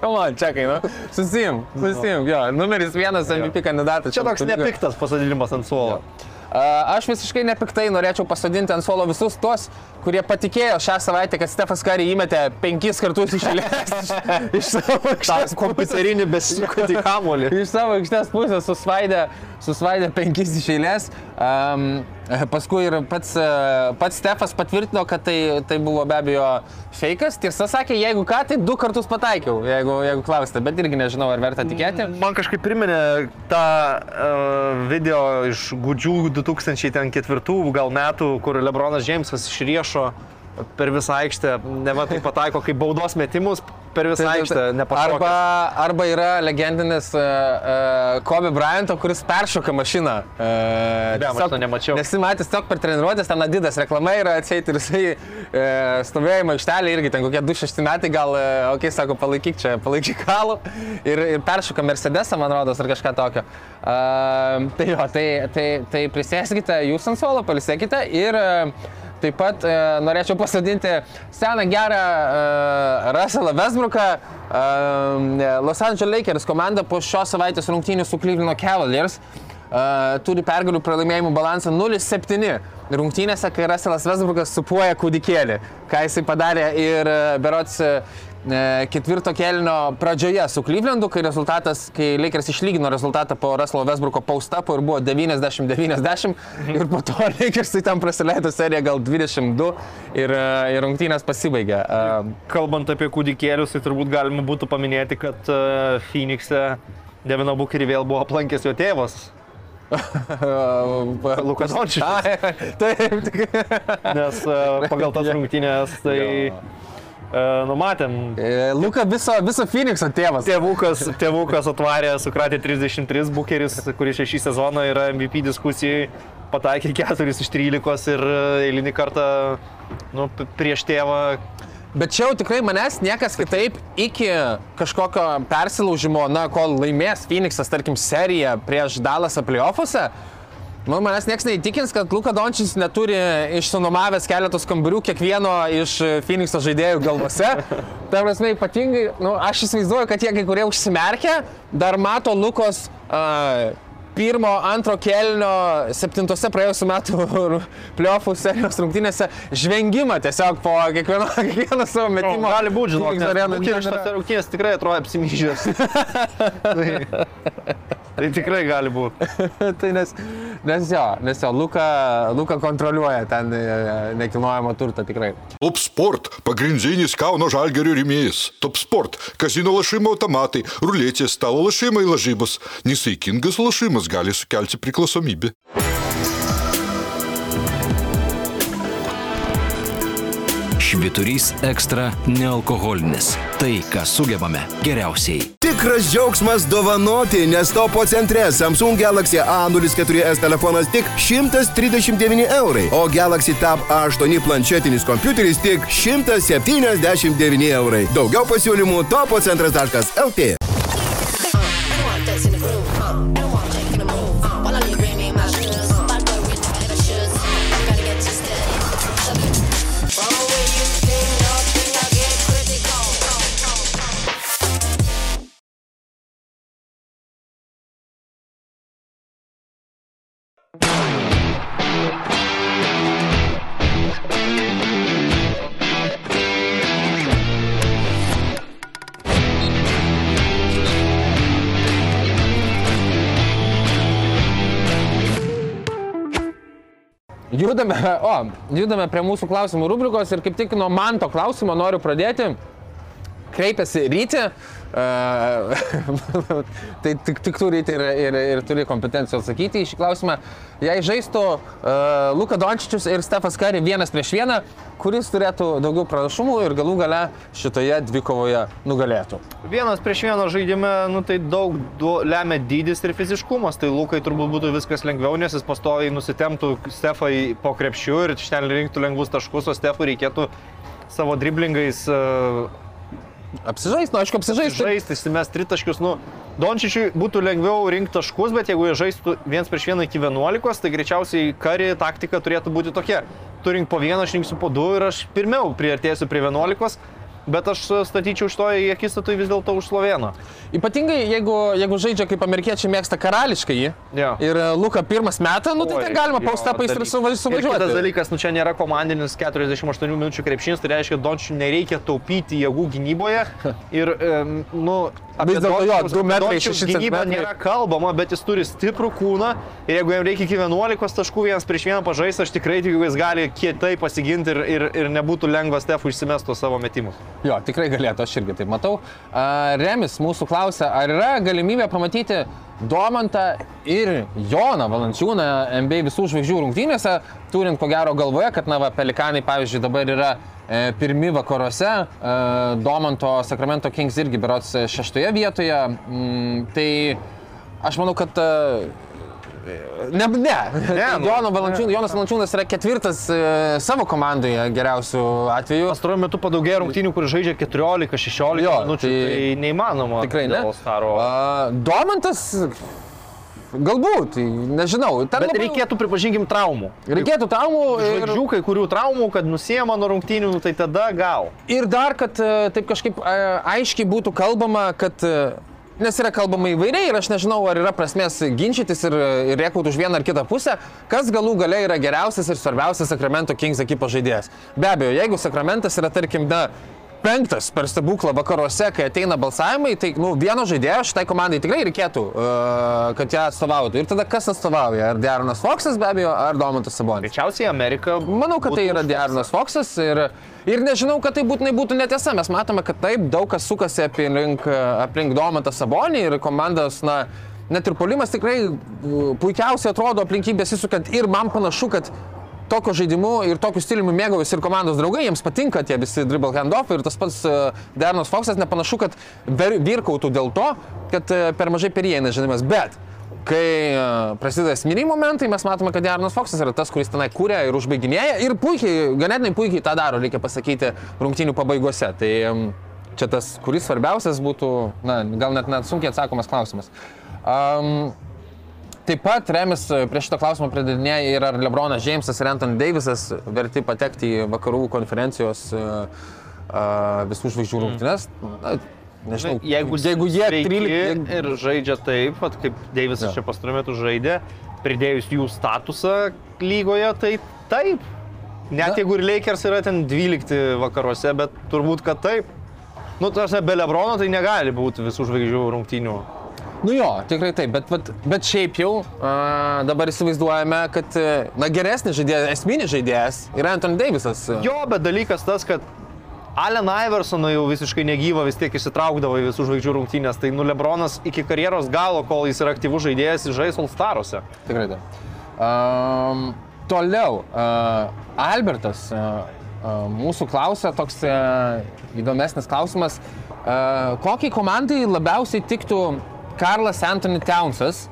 Speaker 4: Come on, čekai, nu. Susim, susim, jo, numeris vienas MVP kandidatas.
Speaker 5: Čia toks nepiktas pasadinimas ant suolo.
Speaker 4: A, Aš visiškai nepiktai norėčiau pasodinti ant suolo visus tos, kurie patikėjo šią savaitę, kad Stefas Kari įmetė penkis kartus iš eilės iš, iš savo aikštės
Speaker 5: kompiuterinį besikutį kamolį.
Speaker 4: iš savo aikštės pusės susvaidė, susvaidė penkis iš eilės. Um, paskui ir pats, e, pats Stefas patvirtino, kad tai, tai buvo be abejo fejkas. Tiesa sakė, jeigu ką, tai du kartus pataikiau, jeigu, jeigu klausite, bet irgi nežinau, ar verta tikėti.
Speaker 5: Man kažkaip priminė tą uh, video iš gudžių 2004 gal metų, kur Lebronas Džeimsas išriešo per visą aikštę, ne va tai pataiko kaip baudos metimus per visą aikštę, nepataiko.
Speaker 4: Arba, arba yra legendinis uh, uh, Kobe Bryanto, kuris peršoka mašiną. Uh,
Speaker 5: Ne, aš to nemačiau.
Speaker 4: Nesimatęs tiesiog per treniruotės, ten Adidas reklama yra atseit ir jisai uh, stovėjimo aikštelė irgi ten kokie 2-6 metai, gal, uh, okei, okay, sako, palaikyk čia, palaikyk kalų ir, ir peršoka Mercedesą, man rodos, ar kažką tokio. Uh, tai jo, tai, tai, tai prisėskite jūs ant suolo, palisėkite ir uh, Taip pat e, norėčiau pasodinti seną gerą e, Russellą Westbrooką. E, Los Angeles Lakers komanda po šios savaitės rungtynių su Cleveland Cavaliers e, turi pergalių pralaimėjimų balansą 0-7 rungtynėse, kai Russellas Westbrookas supuoja kūdikėlį, ką jisai padarė ir e, berots e, ketvirto kelnio pradžioje su Clevelandu, kai rezultatas, kai Lakers išlygino rezultatą po Russello Westbrooko paustapo ir buvo 90-90 ir po to Lakersai tam praleido seriją gal 22 ir, e, ir rungtynės pasibaigė. E,
Speaker 5: Kalbant apie kūdikėlius, tai turbūt galima būtų paminėti, kad Phoenix'e Devino Bukerį vėl buvo aplankęs jo tėvas. Lukas Dončičius.
Speaker 4: Ai, Taip, tik.
Speaker 5: Nes pagal tas rungtynės tai uh, numatėm.
Speaker 4: E, Luka viso, viso Phoenixo tėvas.
Speaker 5: Tėvukas, tėvukas atvarė, sukratė 33 bukeris, kuris šį sezoną yra MVP diskusijai, pataikė 4 iš 13 ir e, eilinį kartą nu, prieš tėvą.
Speaker 4: Bet čia jau tikrai manęs niekas kitaip iki kažkokio persilaužimo, na, kol laimės Phoenixas, tarkim, seriją prieš Dalasą playoffuose. Nu, manęs niekas neįtikins, kad Luka Dončis neturi išsinuomavęs keletos kambarių kiekvieno iš Phoenixo žaidėjų galvose. Ta prasme, ypatingai, nu, aš įsivaizduoju, kad jie kai kurie užsimerkia, dar mato Lukos uh, pirmo, antro kelnio, septintose praėjusiu metu playoffų serijos rungtynėse žvengimą tiesiog po kiekvieno, kiekvieno savo metimo.
Speaker 5: Nu, gali būti, žinok, nes rungtynės tikrai atrodo apsimyžęs. Tai tikrai gali būti.
Speaker 4: tai nes, nes jo, nes jo, Luka, Luka kontroliuoja ten e, nekilnojamo turtą tikrai.
Speaker 1: Top Sport - pagrindinis Kauno žalgerio rėmėjas. Top Sport - kazino lašimo automatai, ruletės, stalo lašimai lažybos. Nesaikingas lašimas gali sukelti priklausomybę.
Speaker 2: Šviturys ekstra nealkoholinis. Tai, ką sugebame geriausiai.
Speaker 3: Tikras džiaugsmas dovanoti, nes topo centre Samsung Galaxy A04s telefonas tik 139 eurai, o Galaxy Tab A8 planšetinis kompiuteris tik 179 eurai. Daugiau pasiūlymų topocentras.lt.
Speaker 6: I'm
Speaker 4: Judame, o, judame prie mūsų klausimų rubrikos ir kaip tik nuo man to klausimo noriu pradėti. Kreipiasi ryti, uh, tai tik, tik tu ryti ir, ir, ir turi kompetencijų atsakyti į šį klausimą. Jei žaistų uh, Luka Dončičius ir Stefas Kari vienas prieš vieną, kuris turėtų daugiau pranašumų ir galų gale šitoje dvikovoje nugalėtų.
Speaker 5: Vienas prieš vieną žaidime, nu, tai daug du, lemia dydis ir fiziškumas. Tai Lukai turbūt būtų viskas lengviau, nes jis pastoviai nusitemtų Stefai po krepšiu ir iš ten rinktų lengvus taškus, o Stefui reikėtų savo driblingais uh,
Speaker 4: Apsižaisti, nu aišku, apsižaisti.
Speaker 5: žaisti, įsimes tritaškius. Nu, Dončičiui būtų lengviau rinkti taškus, bet jeigu jie žaistų viens prieš vieną iki 11, tai greičiausiai kari taktika turėtų būti tokia. Tu rink po vieną, aš rinksiu po du ir aš pirmiau priartėsiu prie 11. Bet aš statyčiau šitoje į akistatą vis dėlto už Sloveną.
Speaker 4: Ypatingai, jeigu, jeigu žaidžia kaip amerikiečiai mėgsta karališkai jį.
Speaker 5: Jo.
Speaker 4: Ir e, Luka pirmas metą, nu tai ten galima
Speaker 5: dalykas.
Speaker 4: suva-
Speaker 5: Ir kitas dalykas, nu čia nėra komandinis 48 minučių krepšinis, tai reiškia, Dončiui nereikia taupyti jėgų gynyboje. Ir, em, nu, apie
Speaker 4: Vis dėlto jo,
Speaker 5: Dončiaus-
Speaker 4: du metrai,
Speaker 5: Dončiaus
Speaker 4: šeši
Speaker 5: gynybą
Speaker 4: centimetrai.
Speaker 5: nėra kalbama, bet jis turi stiprų kūną ir jeigu jam reikia iki 11 taškų vienas prieš vieną pažaisti, aš tikrai tikiu, jis gali kietai pasiginti ir, ir, ir nebūtų lengva Stefų išsimestų savo metimus.
Speaker 4: Jo, tikrai galėtų, aš irgi taip matau. Remis mūsų klausia, ar yra galimybė pamatyti Domantą ir Joną Valančiūną NBA visų žvaigždžių rungtynėse, turint ko gero galvoje, kad na, va, Pelikanai, pavyzdžiui, dabar yra e, pirmi vakaruose, e, Domanto Sacramento Kings irgi berots šeštoje vietoje. Mm, tai aš manau, kad e, Ne, ne.
Speaker 5: Ne, nu,
Speaker 4: Jono Valančiūnas, Jonas Valančiūnas yra ketvirtas e, savo komandoje geriausių atveju.
Speaker 5: Pastaruoju metu padaugėjo rungtynių, kur žaidžia 14-16
Speaker 4: Jo,
Speaker 5: minučių.
Speaker 4: tai-
Speaker 5: Tai, neįmanoma.
Speaker 4: Tikrai ne. A, Domantas, galbūt, nežinau. Ten labai-
Speaker 5: reikėtų, pripažinkim, traumų.
Speaker 4: Reikėtų traumų ir,
Speaker 5: Žvaigždžių, kai kurių traumų, kad nusiema nuo rungtynių, nu, tai tada gal.
Speaker 4: ir dar, kad e, taip kažkaip e, aiškiai būtų kalbama, kad e, Nes yra kalbama įvairiai ir aš nežinau, ar yra prasmės ginčytis ir, ir rėkauti už vieną ar kitą pusę, kas galų gale yra geriausias ir svarbiausias Sacramento Kings ekipos žaidėjas. Be abejo, jeigu Sacramentas yra, tarkim, na, penktas per stebuklą vakaruose, kai ateina balsavimai, tai nu, vieno žaidėjo šitai komandai tikrai reikėtų, uh, kad ją atstovautų. Ir tada kas atstovauja? Ar Deronas Foxas be abejo, ar Domantas Sabonis?
Speaker 5: Greičiausiai Amerika.
Speaker 4: Manau, kad tai yra Deronas Foxas ir, ir nežinau, kad tai būtinai būtų netiesa. Mes matome, kad taip daug kas sukasi aplink, aplink Domantą Sabonį ir komandos, na, net ir polimas tikrai uh, puikiausiai atrodo aplinkybės įsukant ir man panašu, kad tokio žaidimu ir tokiu stiliumi mėgaujasi ir komandos draugai, jiems patinka tie visi dribble handoffai ir tas pats uh, Deronas Foxas nepanašu, kad virkautų dėl to, kad uh, per mažai perieina žaidimas. Bet kai e, prasideda esminiai momentai, mes matome, kad Jarnas Foksas yra tas, kuris tenai kūrė ir užbaiginėja ir puikiai, ganėtinai puikiai tą daro, reikia pasakyti, rungtynių pabaigose. Tai em, čia tas, kuris svarbiausias būtų, na, gal net, net sunkiai atsakomas klausimas. Um, Taip pat Remis e, prie šito klausimo pridedinėja ir ar Lebronas Džeimsas ir Anthony Davisas verti patekti į vakarų konferencijos uh, uh, visų žvaigždžių rungtynes. Na, nežinau,
Speaker 5: Na, Jeigu,
Speaker 4: jeigu jie
Speaker 5: sveiki
Speaker 4: 13...
Speaker 5: ir žaidžia taip, vat kaip Deivisas
Speaker 4: Jo.
Speaker 5: čia pastaruoju metu žaidė, pridėjus jų statusą lygoje, tai taip. Net
Speaker 4: Na.
Speaker 5: jeigu ir Lakers yra ten 12 vakaruose, bet turbūt, kad taip. Nu, tas be Lebrono tai negali būti visų žvaigždžių rungtynių.
Speaker 4: Nu jo, tikrai taip, bet, bet, bet šiaip jau a, dabar įsivaizduojame, kad e, na, geresnis žaidėjas, esminis žaidėjas yra Anthony Davisas.
Speaker 5: Jo, bet dalykas tas, kad Allen Iversoną jau visiškai negyva vis tiek įsitraukdavo į visų žvaigždžių rungtynės, tai nu Lebronas iki karjeros galo, kol jis yra aktyvus žaidėjas, jis žais All Staruose.
Speaker 4: Tikrai taip. Um, toliau, uh, Albertas uh, uh, mūsų klausia toks uh, įdomesnis klausimas. Uh, kokiai komandai labiausiai tiktų Karlas Anthony Townsas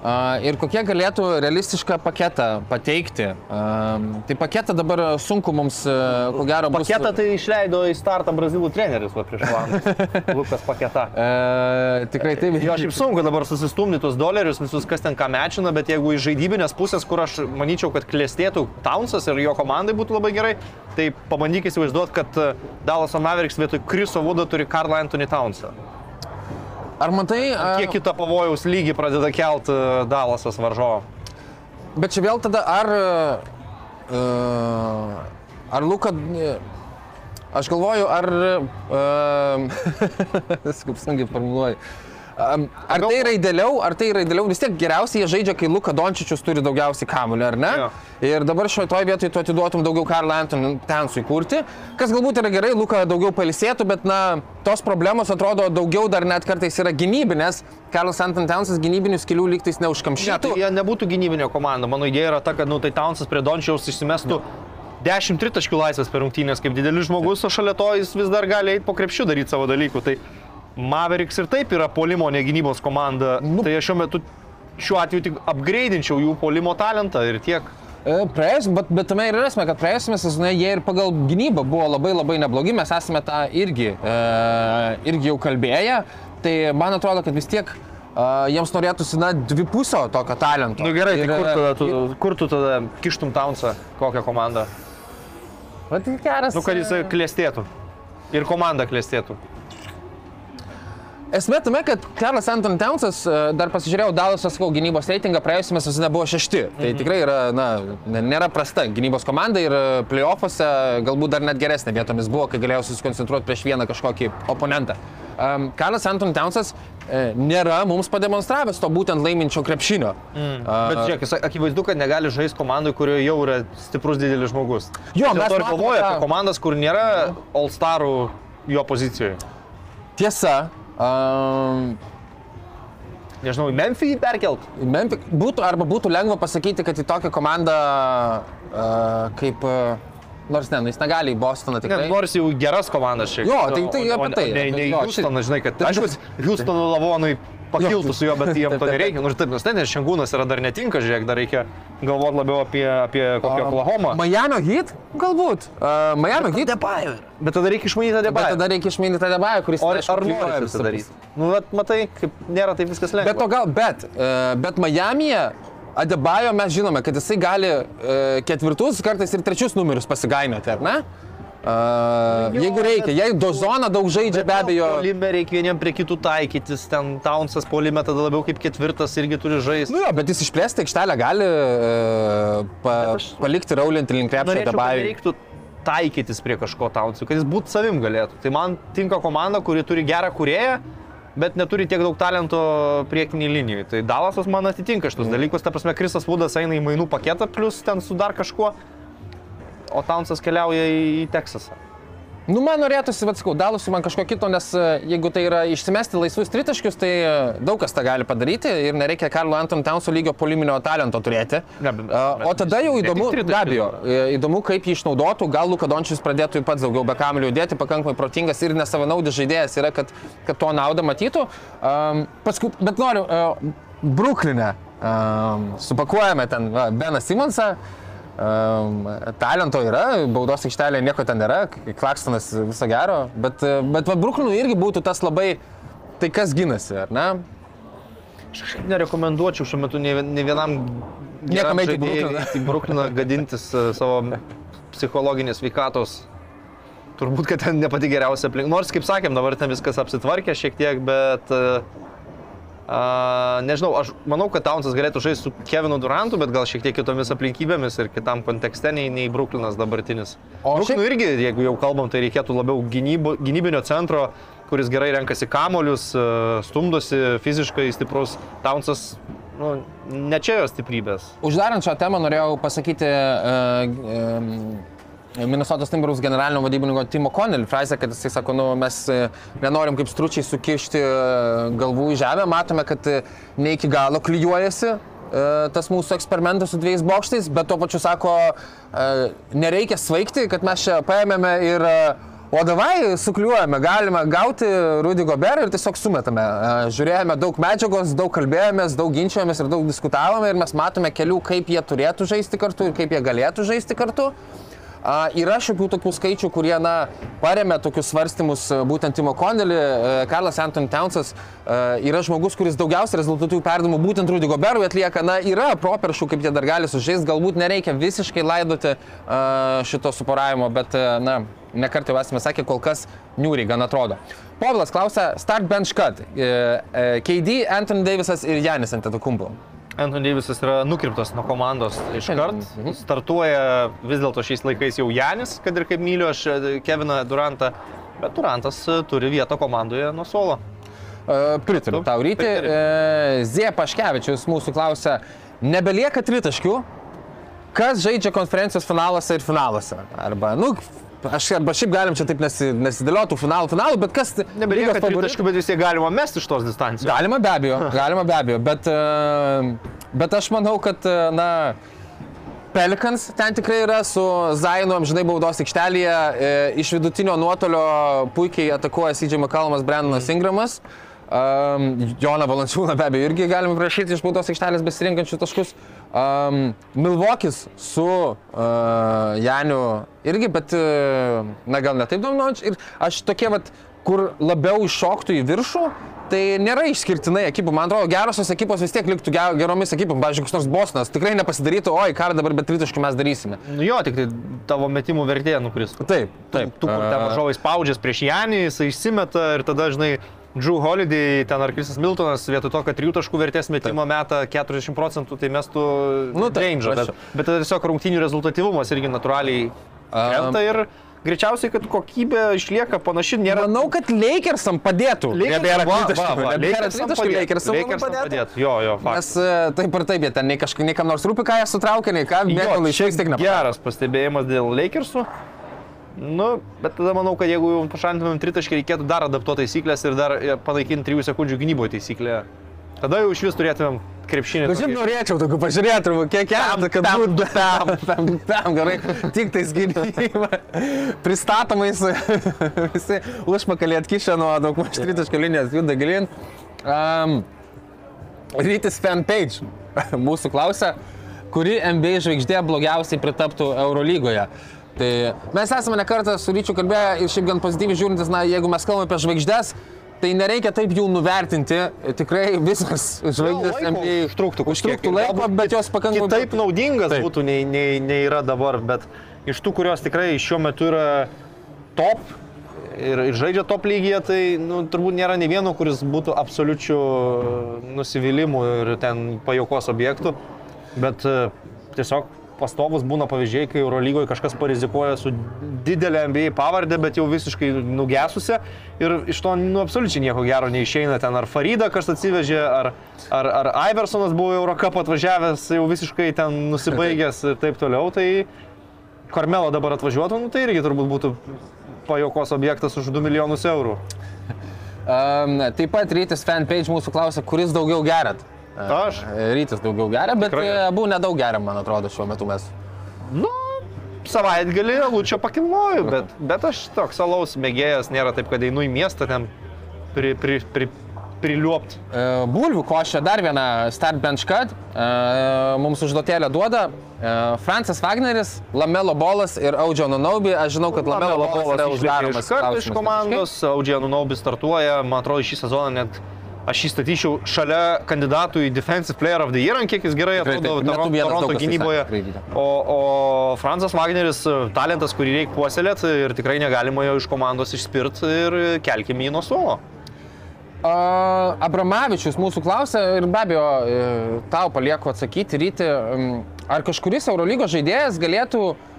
Speaker 4: uh, ir kokie galėtų realistišką paketą pateikti? Uh, tai paketą dabar sunku mums, uh, ko gero, bus.
Speaker 5: Paketą tai išleido į startą brazilų treneris va, prieš valandą. Lukas paketą.
Speaker 4: Uh, tikrai taip.
Speaker 5: Jo, šiaip sunku dabar susistumdyti tuos dolerius, visus kas ten ką mečina, bet jeigu iš žaidybinės pusės, kur aš manyčiau, kad klėstėtų Townsas ir jo komandai būtų labai gerai, tai pabandyk įsivaizduoti, kad e, Dallas Mavericks vietoj Kriso Vudo turi Karlą Anthony Townsą.
Speaker 4: Ar matai, uh,
Speaker 5: Kiek kitą pavojaus lygį pradeda kelt e, Dallasas varžovo.
Speaker 4: Bet čia vėl tada ar... Uh, ar Luka... Aš galvoju, ar... Kaip sunkiai formuluoju. Ar tai yra idealiau, ar tai yra idealiau, vis tiek geriausiai jie žaidžia, kai Luka Dončičius turi daugiausiai kamuolį, ar ne?
Speaker 5: Jo.
Speaker 4: Ir dabar šitoje vietoje tu atiduotum daugiau Karlą Antonį Tensui kurti, kas galbūt yra gerai, Luka daugiau palisėtų, bet na, tos problemos atrodo daugiau dar net kartais yra gynybinės. Karlas Anton Tensas gynybinių skilių lygtais
Speaker 5: Ne,
Speaker 4: neužkamšytų.
Speaker 5: tai jie nebūtų gynybinė komanda. Mano idėja yra ta, kad nu, tai Townsas prie Dončiaus išsimestų 10 tritaškių laisvės per rungtynės kaip didelis žmogus, o šalia to jis vis dar gali eiti po krepšių daryti savo dalykų. Tai Mavericks ir taip yra polimo, ne gynybos komanda. Nu. Tai aš šiuo metu šiuo atveju tik upgrade'inčiau jų polimo talentą ir tiek.
Speaker 4: E, Praėjus, bet, bet tame ir esmė, kad praėjusiame sezone jie ir pagal gynybą buvo labai labai neblogi, mes esame tą irgi, e, irgi jau kalbėję, tai man atrodo, kad vis tiek e, jiems norėtųsi, na, dvipusio tokio talento.
Speaker 5: Na nu, gerai,
Speaker 4: Ir,
Speaker 5: tai kur,
Speaker 4: e,
Speaker 5: tada, tu,
Speaker 4: ir-
Speaker 5: kur tu tada kištum Townsą, kokią komandą?
Speaker 4: Va, tai geras.
Speaker 5: Nu, kad jisai
Speaker 4: e,
Speaker 5: klėstėtų. Ir komanda klestėtų.
Speaker 4: Esmė tame, kad Karlas Anton Townsas, e, dar pasižiūrėjau Dalasą, sakau, gynybos reitingą praėjusiame sezone buvo šešti. Tai tikrai yra, na, nėra prasta gynybos komanda ir e, playoffuose galbūt dar net geresnė vietomis buvo, kai galėjau susikoncentruoti prieš vieną kažkokį oponentą. Um, Karlas Anton Townsas e, nėra mums pademonstravęs to būtent laiminčio krepšinio. Mm.
Speaker 5: Bet žiūrėk, akivaizdu, kad negali žaisti komandai, kurioje jau yra stiprus didelis žmogus.
Speaker 4: Jo, mes
Speaker 5: galvoju
Speaker 4: tą-
Speaker 5: apie komandas, kur nėra All-Starų jo pozicijoje.
Speaker 4: Tiesa, um,
Speaker 5: Nežinau, į Memphį perkelt.
Speaker 4: Memphis būtų, arba būtų lengva pasakyti, kad į tokią komandą uh, kaip, uh, nors ne, nu, jis negali į Bostoną
Speaker 5: Ne,
Speaker 4: tikrai.
Speaker 5: nors jau geras komandas tiek.
Speaker 4: Jo, tai- tai apie tai.
Speaker 5: Ne, ne
Speaker 4: Jo,
Speaker 5: Houstonas, žinai, kad aišku, Houstono lavonui pakiltų su juo, bet jiem
Speaker 4: Taip,
Speaker 5: to nereikia. Nors taip, nes ten ir Šengūnas yra dar netinka, žiūrėk, dar reikia galvoti labiau apie, apie kokią Oklahomą.
Speaker 4: Miami Heat? Galbūt. Uh, Miami Heat.
Speaker 5: Debajų. Bet tada reikia išmanyti tą
Speaker 4: Bet
Speaker 5: debajų.
Speaker 4: tada reikia išminti tą debąją, kuris...
Speaker 5: O ar, nori
Speaker 4: visą
Speaker 5: daryti? Nu, bet matai, kaip nėra taip viskas lengva.
Speaker 4: Bet to gal, bet, uh, bet Miami'e Adebayo mes žinome, kad jisai gali uh, ketvirtus, kartais ir trečius numerius pasigainioti, ar ne? Uh,
Speaker 5: Jo,
Speaker 4: jeigu reikia, jei Dozoną daug žaidžia, be abejo.
Speaker 5: Polime reikia vieniem prie kitų taikytis, ten Townsas polime tada labiau kaip ketvirtas irgi turi žaisti.
Speaker 4: Nu jo, bet jis išplėsti aikštelę gali uh, pa,
Speaker 5: aš-
Speaker 4: palikti raulinti link krepšio Adebayo.
Speaker 5: reiktų taikytis prie kažko Townsui, kad jis būtų savim galėtų. Tai man tinka komanda, kuri turi gerą kurėją, bet neturi tiek daug talento priekiniai linijai. Tai Dalasas man atitinka šitus
Speaker 4: Mm.
Speaker 5: dalykus. Ta prasme, Krisas Vudas eina į mainų paketą, plus ten su dar kažkuo, o Townsas keliauja į, į Teksasą.
Speaker 4: Nu, man norėtųsi, bet sakau, dalusi man kažko kito, nes e, jeigu tai yra išsimesti laisvus tritaškius, tai e, daug kas tą gali padaryti ir nereikia Karlo Anton Townso lygio poliminio talento turėti.
Speaker 5: Ne, bet-
Speaker 4: o
Speaker 5: bet
Speaker 4: tada jau įdomu, be abejo, e, įdomu, kaip jį išnaudotų, gal Luka Dončius pradėtų pats daugiau be kamelių judėti, pakankamai protingas ir nesavanaudis žaidėjas yra, kad, kad to naudą matytų. Um, paskui, bet noriu, uh, Bruklinę um, supakuojame ten va, Beną Simonsą. Um, talento yra, baudos aikštelėje nieko ten nėra, Klakstonas viso gero, bet, bet va, Bruklinui irgi būtų tas labai, tai kas ginasi, ar ne?
Speaker 5: Aš kažkaip nerekomenduočiau šiuo metu ne, ne vienam
Speaker 4: Niekam eiti į Brukliną.
Speaker 5: gadintis e, savo psichologinės veikatos. Turbūt, kad ten ne pati geriausia aplink. Nors, kaip sakėm, dabar ten viskas apsitvarkė šiek tiek, bet... A, a, nežinau, aš manau, kad Townsas galėtų žaisti su Kevinu Durantu, bet gal šiek tiek kitomis aplinkybėmis ir kitam kontekste nei, nei Bruklinas dabartinis.
Speaker 4: O
Speaker 5: Bruklinui
Speaker 4: šiaip-
Speaker 5: irgi, jeigu jau kalbam, tai reikėtų labiau gynybo, gynybinio centro, kuris gerai renkasi kamolius, e, stumdosi fiziškai stiprus. Townsas, nu, ne čia jo stiprybės.
Speaker 4: Uždarant šią temą norėjau pasakyti uh, um, Minnesotos Timberwolves generalinio vadybininko Timo Connell frazę, kad jisai sako, nu, mes e, nenorim kaip stručiai sukišti e, galvų į žemę, matome, kad e, ne iki galo klyjuojasi tas mūsų eksperimentas su dviejais bokštais, bet tuo pačiu sako, nereikia svaigti, kad mes čia paėmėme ir O davai sukliuojame, galime gauti Rudy Goberą ir tiesiog sumetame. Žiūrėjome daug medžiagos, daug kalbėjomės, daug ginčiojomės ir daug diskutavome ir mes matome kelių, kaip jie turėtų žaisti kartu ir kaip jie galėtų žaisti kartu. A, yra šiokių tokių skaičių, kurie, na, paremė tokius svarstymus e, būtent Timo Kondelį, Karlas Anton Townsas e, yra žmogus, kuris daugiausiai rezultatų perdamų būtent Rudy Goberui atlieka, na, yra properšų, kaip jie dar gali sužaisti, galbūt nereikia visiškai laidoti e, šito suporavimo, bet, e, na, nekart jau esame sakę, kol kas niūriai gan atrodo. Povilas klausia, start bench cut. E, e, KD, Anthony Davisas ir Janis Antetokumbu.
Speaker 5: Anthony Davisas yra nukirptas nuo komandos iškart.
Speaker 4: Mhm.
Speaker 5: Startuoja vis dėlto šiais laikais jau Janis, kad ir kaip myliu aš e, Keviną Durantą. Bet Durantas e, turi vietą komandoje nuo suolo.
Speaker 4: E, Pritariu tau ryti. Zie Paškevičius mūsų klausia, nebelieka tritaškių, kas žaidžia konferencijos finaluose ir finaluose? Arba, nu, aš arba šiaip galim čia taip nesi, nesidėliotų finalų finalų, bet kas...
Speaker 5: Nebelieka tritaškių, bet vis tiek galima mesti iš tos distancijos.
Speaker 4: Galima be abejo, galima be abejo, bet, e, bet aš manau, kad, e, na, Pelikans ten tikrai yra su Zainu amžinai baudos aikštelėje, e, iš vidutinio nuotolio puikiai atakuoja Sidžiai Makalmas, Brendonas Ingramas. Um, Joną Valančiūną be abejo irgi galime prašyti iš baudos aikštelės besirinkančių taškus. Um, Milvokis su uh, Janiu irgi, bet, uh, na gal ne taip dominuojančiai. Ir aš tokie, vat, kur labiau iššoktų į viršų, Tai nėra išskirtinai ekipų. Man atrodo, gerosios ekipos vis tiek liktų ge- geromis ekipom. Pavyzdžiui, koks nors Bosnas tikrai nepasidarytų, oi, ką dabar be tritaškių mes darysime.
Speaker 5: Nu jo, tik tai tavo metimų vertė nukristų.
Speaker 4: Taip,
Speaker 5: Taip, tu, kur
Speaker 4: A,
Speaker 5: važiuoji spaudžias prieš Janį, jisai išsimeta ir tada, žinai, Drew Holiday, ten ar Krisas Miltonas, vietoj to, kad 3 taškų vertės metimo meta 40 procentų, tai mestų
Speaker 4: Nu, aš-
Speaker 5: Bet, bet tiesiog rungtynių rezultatyvumas irgi natūraliai krenta ir greičiausiai, kad kokybė išlieka panaši, nėra...
Speaker 4: Manau, kad Lakersam padėtų. Nebėra
Speaker 5: Lakersam padėtų. Jo, jo, faktas.
Speaker 4: Nes e, taip ir taip, jie ten nei kažkaip, nei kam nors rūpi, ką jie sutraukia, nei ką,
Speaker 5: Jo,
Speaker 4: laiškais tik nepadaro.
Speaker 5: Geras pastebėjimas dėl Lakersų. Nu, bet tada manau, kad jeigu jau pašalintumėm tritaškį, reikėtų dar adaptuoti taisyklės ir dar e, panaikinti 3 sekundžių gynyboje taisyklę. Tada jau iš vis turėtumėm krepšinį.
Speaker 4: Bet šiaip
Speaker 5: tokį.
Speaker 4: norėčiau tokių pažiūrėti, kiek keletą, kad
Speaker 5: pam,
Speaker 4: būtų pam, pam, pam, gerai, tik tais gynyba. Pristatomais visi užpakalį atkišę nuo daug maž tritaškio linijos, juda gilin. Um, Rytis fanpage mūsų klausia, kuri NBA žvaigždė blogiausiai pritaptų Eurolygoje. Tai mes esame nekartą su Ryčiu kalbėję ir šiaip gan pozityviai žiūrintis, na, jeigu mes kalbame apie žvaigždės, tai nereikia taip jų nuvertinti. Tikrai visas žvaigždės
Speaker 5: laiko
Speaker 4: NBA
Speaker 5: užtruktų
Speaker 4: užtruktų laiko, bet jos pakankamai...
Speaker 5: Kitaip naudingas
Speaker 4: Taip.
Speaker 5: Taip. būtų nei, nei, nei yra dabar, bet iš tų, kurios tikrai šiuo metu yra top ir, ir žaidžia top lygyje, tai nu, turbūt nėra nei vieno, kuris būtų absoliučių nusivylimų ir ten pajokos objektų. Bet e, tiesiog pastovus būna pavyzdžiai, kai Eurolygoje kažkas parizikuoja su didelė NBA pavardė, bet jau visiškai nugesusi ir iš to nu, absoliučiai nieko gero neišeina. Ten ar Farida kažkas atsivežė, ar, ar, ar Iversonas buvo Eurocap atvažiavęs, jau visiškai ten nusibaigęs ir taip toliau. Tai Karmelo dabar atvažiuotų, nu, tai irgi turbūt būtų pajokos objektas už 2 milijonus eurų.
Speaker 4: Um, taip pat Rytis fanpage mūsų klausia, kuris daugiau gerat.
Speaker 5: Aš?
Speaker 4: Rytis daugiau geria, bet
Speaker 5: Tikrai.
Speaker 4: e, abu nedaug geriam, man atrodo, šiuo metu mes.
Speaker 5: Nu, savaitgalį lūčio pakilnoju, bet, bet aš toks alaus mėgėjas, nėra taip, kad einu į miestą ten pri, pri, pri, priliuopt.
Speaker 4: E, Bulvių košė dar viena start bench cut. E, Mums užduotėlę duoda Francis Wagneris, Lamelo Bolas ir Audžio Nunaubi. Aš žinau, kad Lamelo Bolas yra uždaromas.
Speaker 5: iš karto iš komandos, Audžianų Naubis startuoja, man atrodo, šį sezoną net aš jį statyčiau šalia kandidatų į Defensive Player of the Year, kiek jis gerai atrodo Toronto,
Speaker 4: kas
Speaker 5: gynyboje. O, o Francas Wagneris, talentas, kurį reikia puoselėti ir tikrai negalima jo iš komandos išspirti ir kelkime jį nuo suolo.
Speaker 4: A, Abramavičius mūsų klausia ir be abejo e, tau palieku atsakyti ryti, ar kažkuris Eurolygos žaidėjas galėtų e,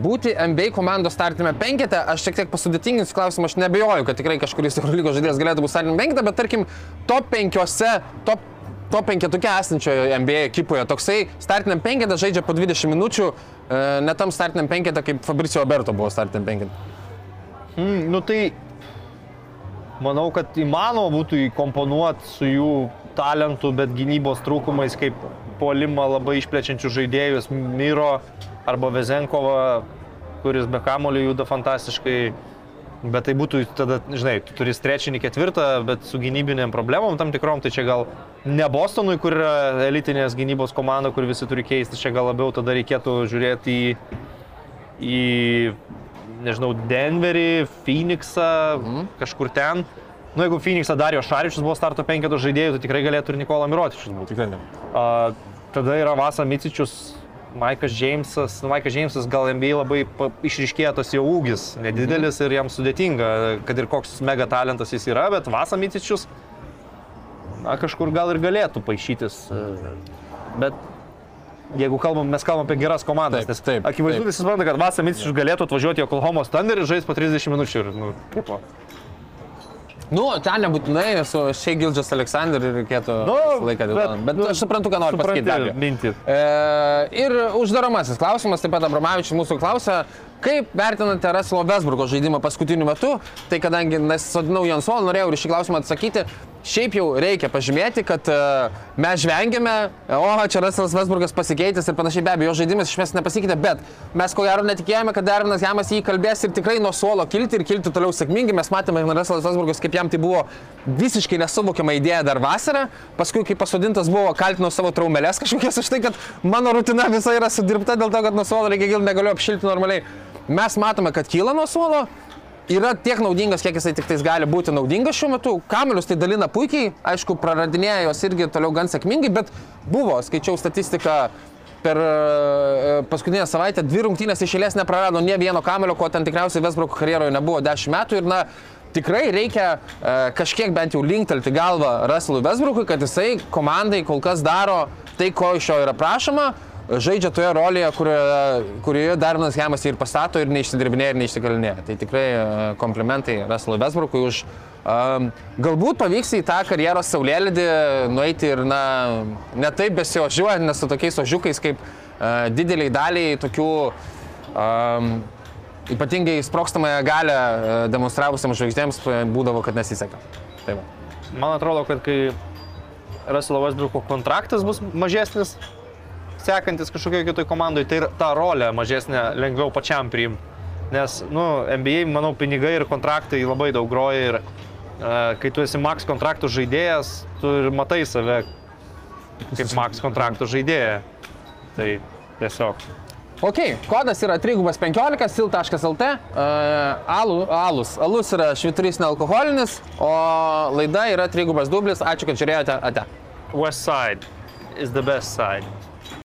Speaker 4: būti NBA komandos startime penkete. Aš šiek tiek pasudėtinginsiu klausimą, aš nebejoju, kad tikrai kažkuris Eurolygos žaidėjas galėtų būti startime penkete, bet tarkim top penkiose, top top penketuke esančioje NBA ekipoje. Toksai startiniam penketą žaidžia po 20 minučių, e, ne tam startiniam penketą, kaip Fabricio Berto buvo startiniam penketą.
Speaker 5: Mm, nu tai manau, kad įmanoma būtų įkomponuoti su jų talentu, bet gynybos trūkumais, kaip puolimą labai išplečiančių žaidėjus Miro arba Vezenkova, kuris be kamulio juda fantastiškai. Bet tai būtų tada, žinai, tu turi trečinį ketvirtą, bet su gynybinėm problemom tam tikrom, tai čia gal ne Bostonui, kur yra elitinės gynybos komanda, kur visi turi keisti, čia gal labiau tada reikėtų žiūrėti į, į nežinau, Denverį, Phoenixą, mhm. kažkur ten. Nu, jeigu Phoenixą Dario Šaričius buvo starto penketo žaidėjų, tai tikrai galėtų ir Nikola Mirotičius būti.
Speaker 4: Tikrai ne.
Speaker 5: A, tada yra Vasa Micičius, Maikas Džeimsas. Nu, Maikas Džeimsas gal NBA labai išryškėjo tas jo ūgis, nedidelis ir jam sudėtinga, kad ir koks mega talentas jis yra, bet Vasa Micičius, na, kažkur gal ir galėtų paaišytis. e, Bet jeigu kalbam, mes kalbam apie geras komandas,
Speaker 4: Taip,
Speaker 5: nes
Speaker 4: taip,
Speaker 5: akivaizdu visi supranta, kad Vasa Micičius galėtų atvažiuoti į Oklahoma Thunder ir žaisti po 30 minučių. Ir, nu, kaip o.
Speaker 4: Nu, ten nebūtinai su Shea Gildžas Aleksandru reikėtų
Speaker 5: Nu,
Speaker 4: laiką dėl to.
Speaker 5: bet-
Speaker 4: Bet
Speaker 5: nu,
Speaker 4: aš suprantu, ką nori pasakyti.
Speaker 5: mintį.
Speaker 4: E, ir uždaromasis klausimas, taip pat Abramavičius mūsų klausia, kaip vertinate Rasilo Vesburgo žaidimą paskutiniu metu? Tai kadangi nesodinau Jan Sol, norėjau ir šį klausimą atsakyti. Šiaip jau reikia pažymėti, kad e, mes žvengėme, o čia Rasilas Vesburgas pasikeitęs ir panašiai, be abejo, jo žaidimas iš esmės nepasikeitė, bet mes ko gero netikėjome, kad Darvinas Jamas jį kalbės ir tikrai nuo suolo kilti ir kilti toliau sėkmingai. Mes matėme, kad Rasilas Vesburgas, kaip jam tai buvo visiškai nesuvokiama idėja dar vasarą, paskui kai pasodintas buvo, kaltino savo traumelės kažkokias už tai, kad mano rutina visa yra sudirbta dėl to, kad nuo suolo reikia gilti, negaliu apšilti normaliai. Mes matome, kad kyla nuo suolo. Yra tiek naudingas, kiek jisai tik tais gali būti naudingas šiuo metu. Kamelius tai dalina puikiai, aišku, praradinėja jos irgi toliau gan sėkmingai, bet buvo, skaičiau statistiką per e, paskutinę savaitę, dvi rungtynės iš eilės neprarado nie vieno kamelio, ko ten tikriausiai Vesbroko karjeroje nebuvo 10 metų. Ir na, tikrai reikia e, kažkiek bent jau linktelti galvą Russellui Vesbrokui, kad jisai komandai kol kas daro tai, ko iš jo yra prašoma, žaidžia toje rolėje, kurioje, kurioje Darvinas Hemas ir pastato ir neišsidirbinėja ir neišsikalinėja. Tai tikrai e, komplimentai Russellui Vesbrokui už um, galbūt pavyks į tą karjeros saulėlydį nueiti ir, na, ne taip besiožiuojant, nes su tokiais ožiukais kaip uh, dideliai daliai tokių um, ypatingai sprokstamąją galę demonstravusiam žvaigždėms būdavo, kad nesiseka. Tai va.
Speaker 5: Man atrodo, kad kai Russell Westbrook'o kontraktas bus mažesnis, sekantis kažkokioje kitoje komandoje, tai ir ta rolė mažesnė lengviau pačiam priimti. Nes, nu, NBA, manau, pinigai ir kontraktai labai daug groja ir uh, kai tu esi max kontraktų žaidėjas, tu ir matai save kaip max kontraktų žaidėja. Tai tiesiog.
Speaker 4: Ok, kodas yra 315, sil.lt, uh, alu, alus. Alus yra šviturys nealkoholinis, o laida yra 3 dublis. Ačiū, kad žiūrėjote. Ate.
Speaker 5: West side is the best side.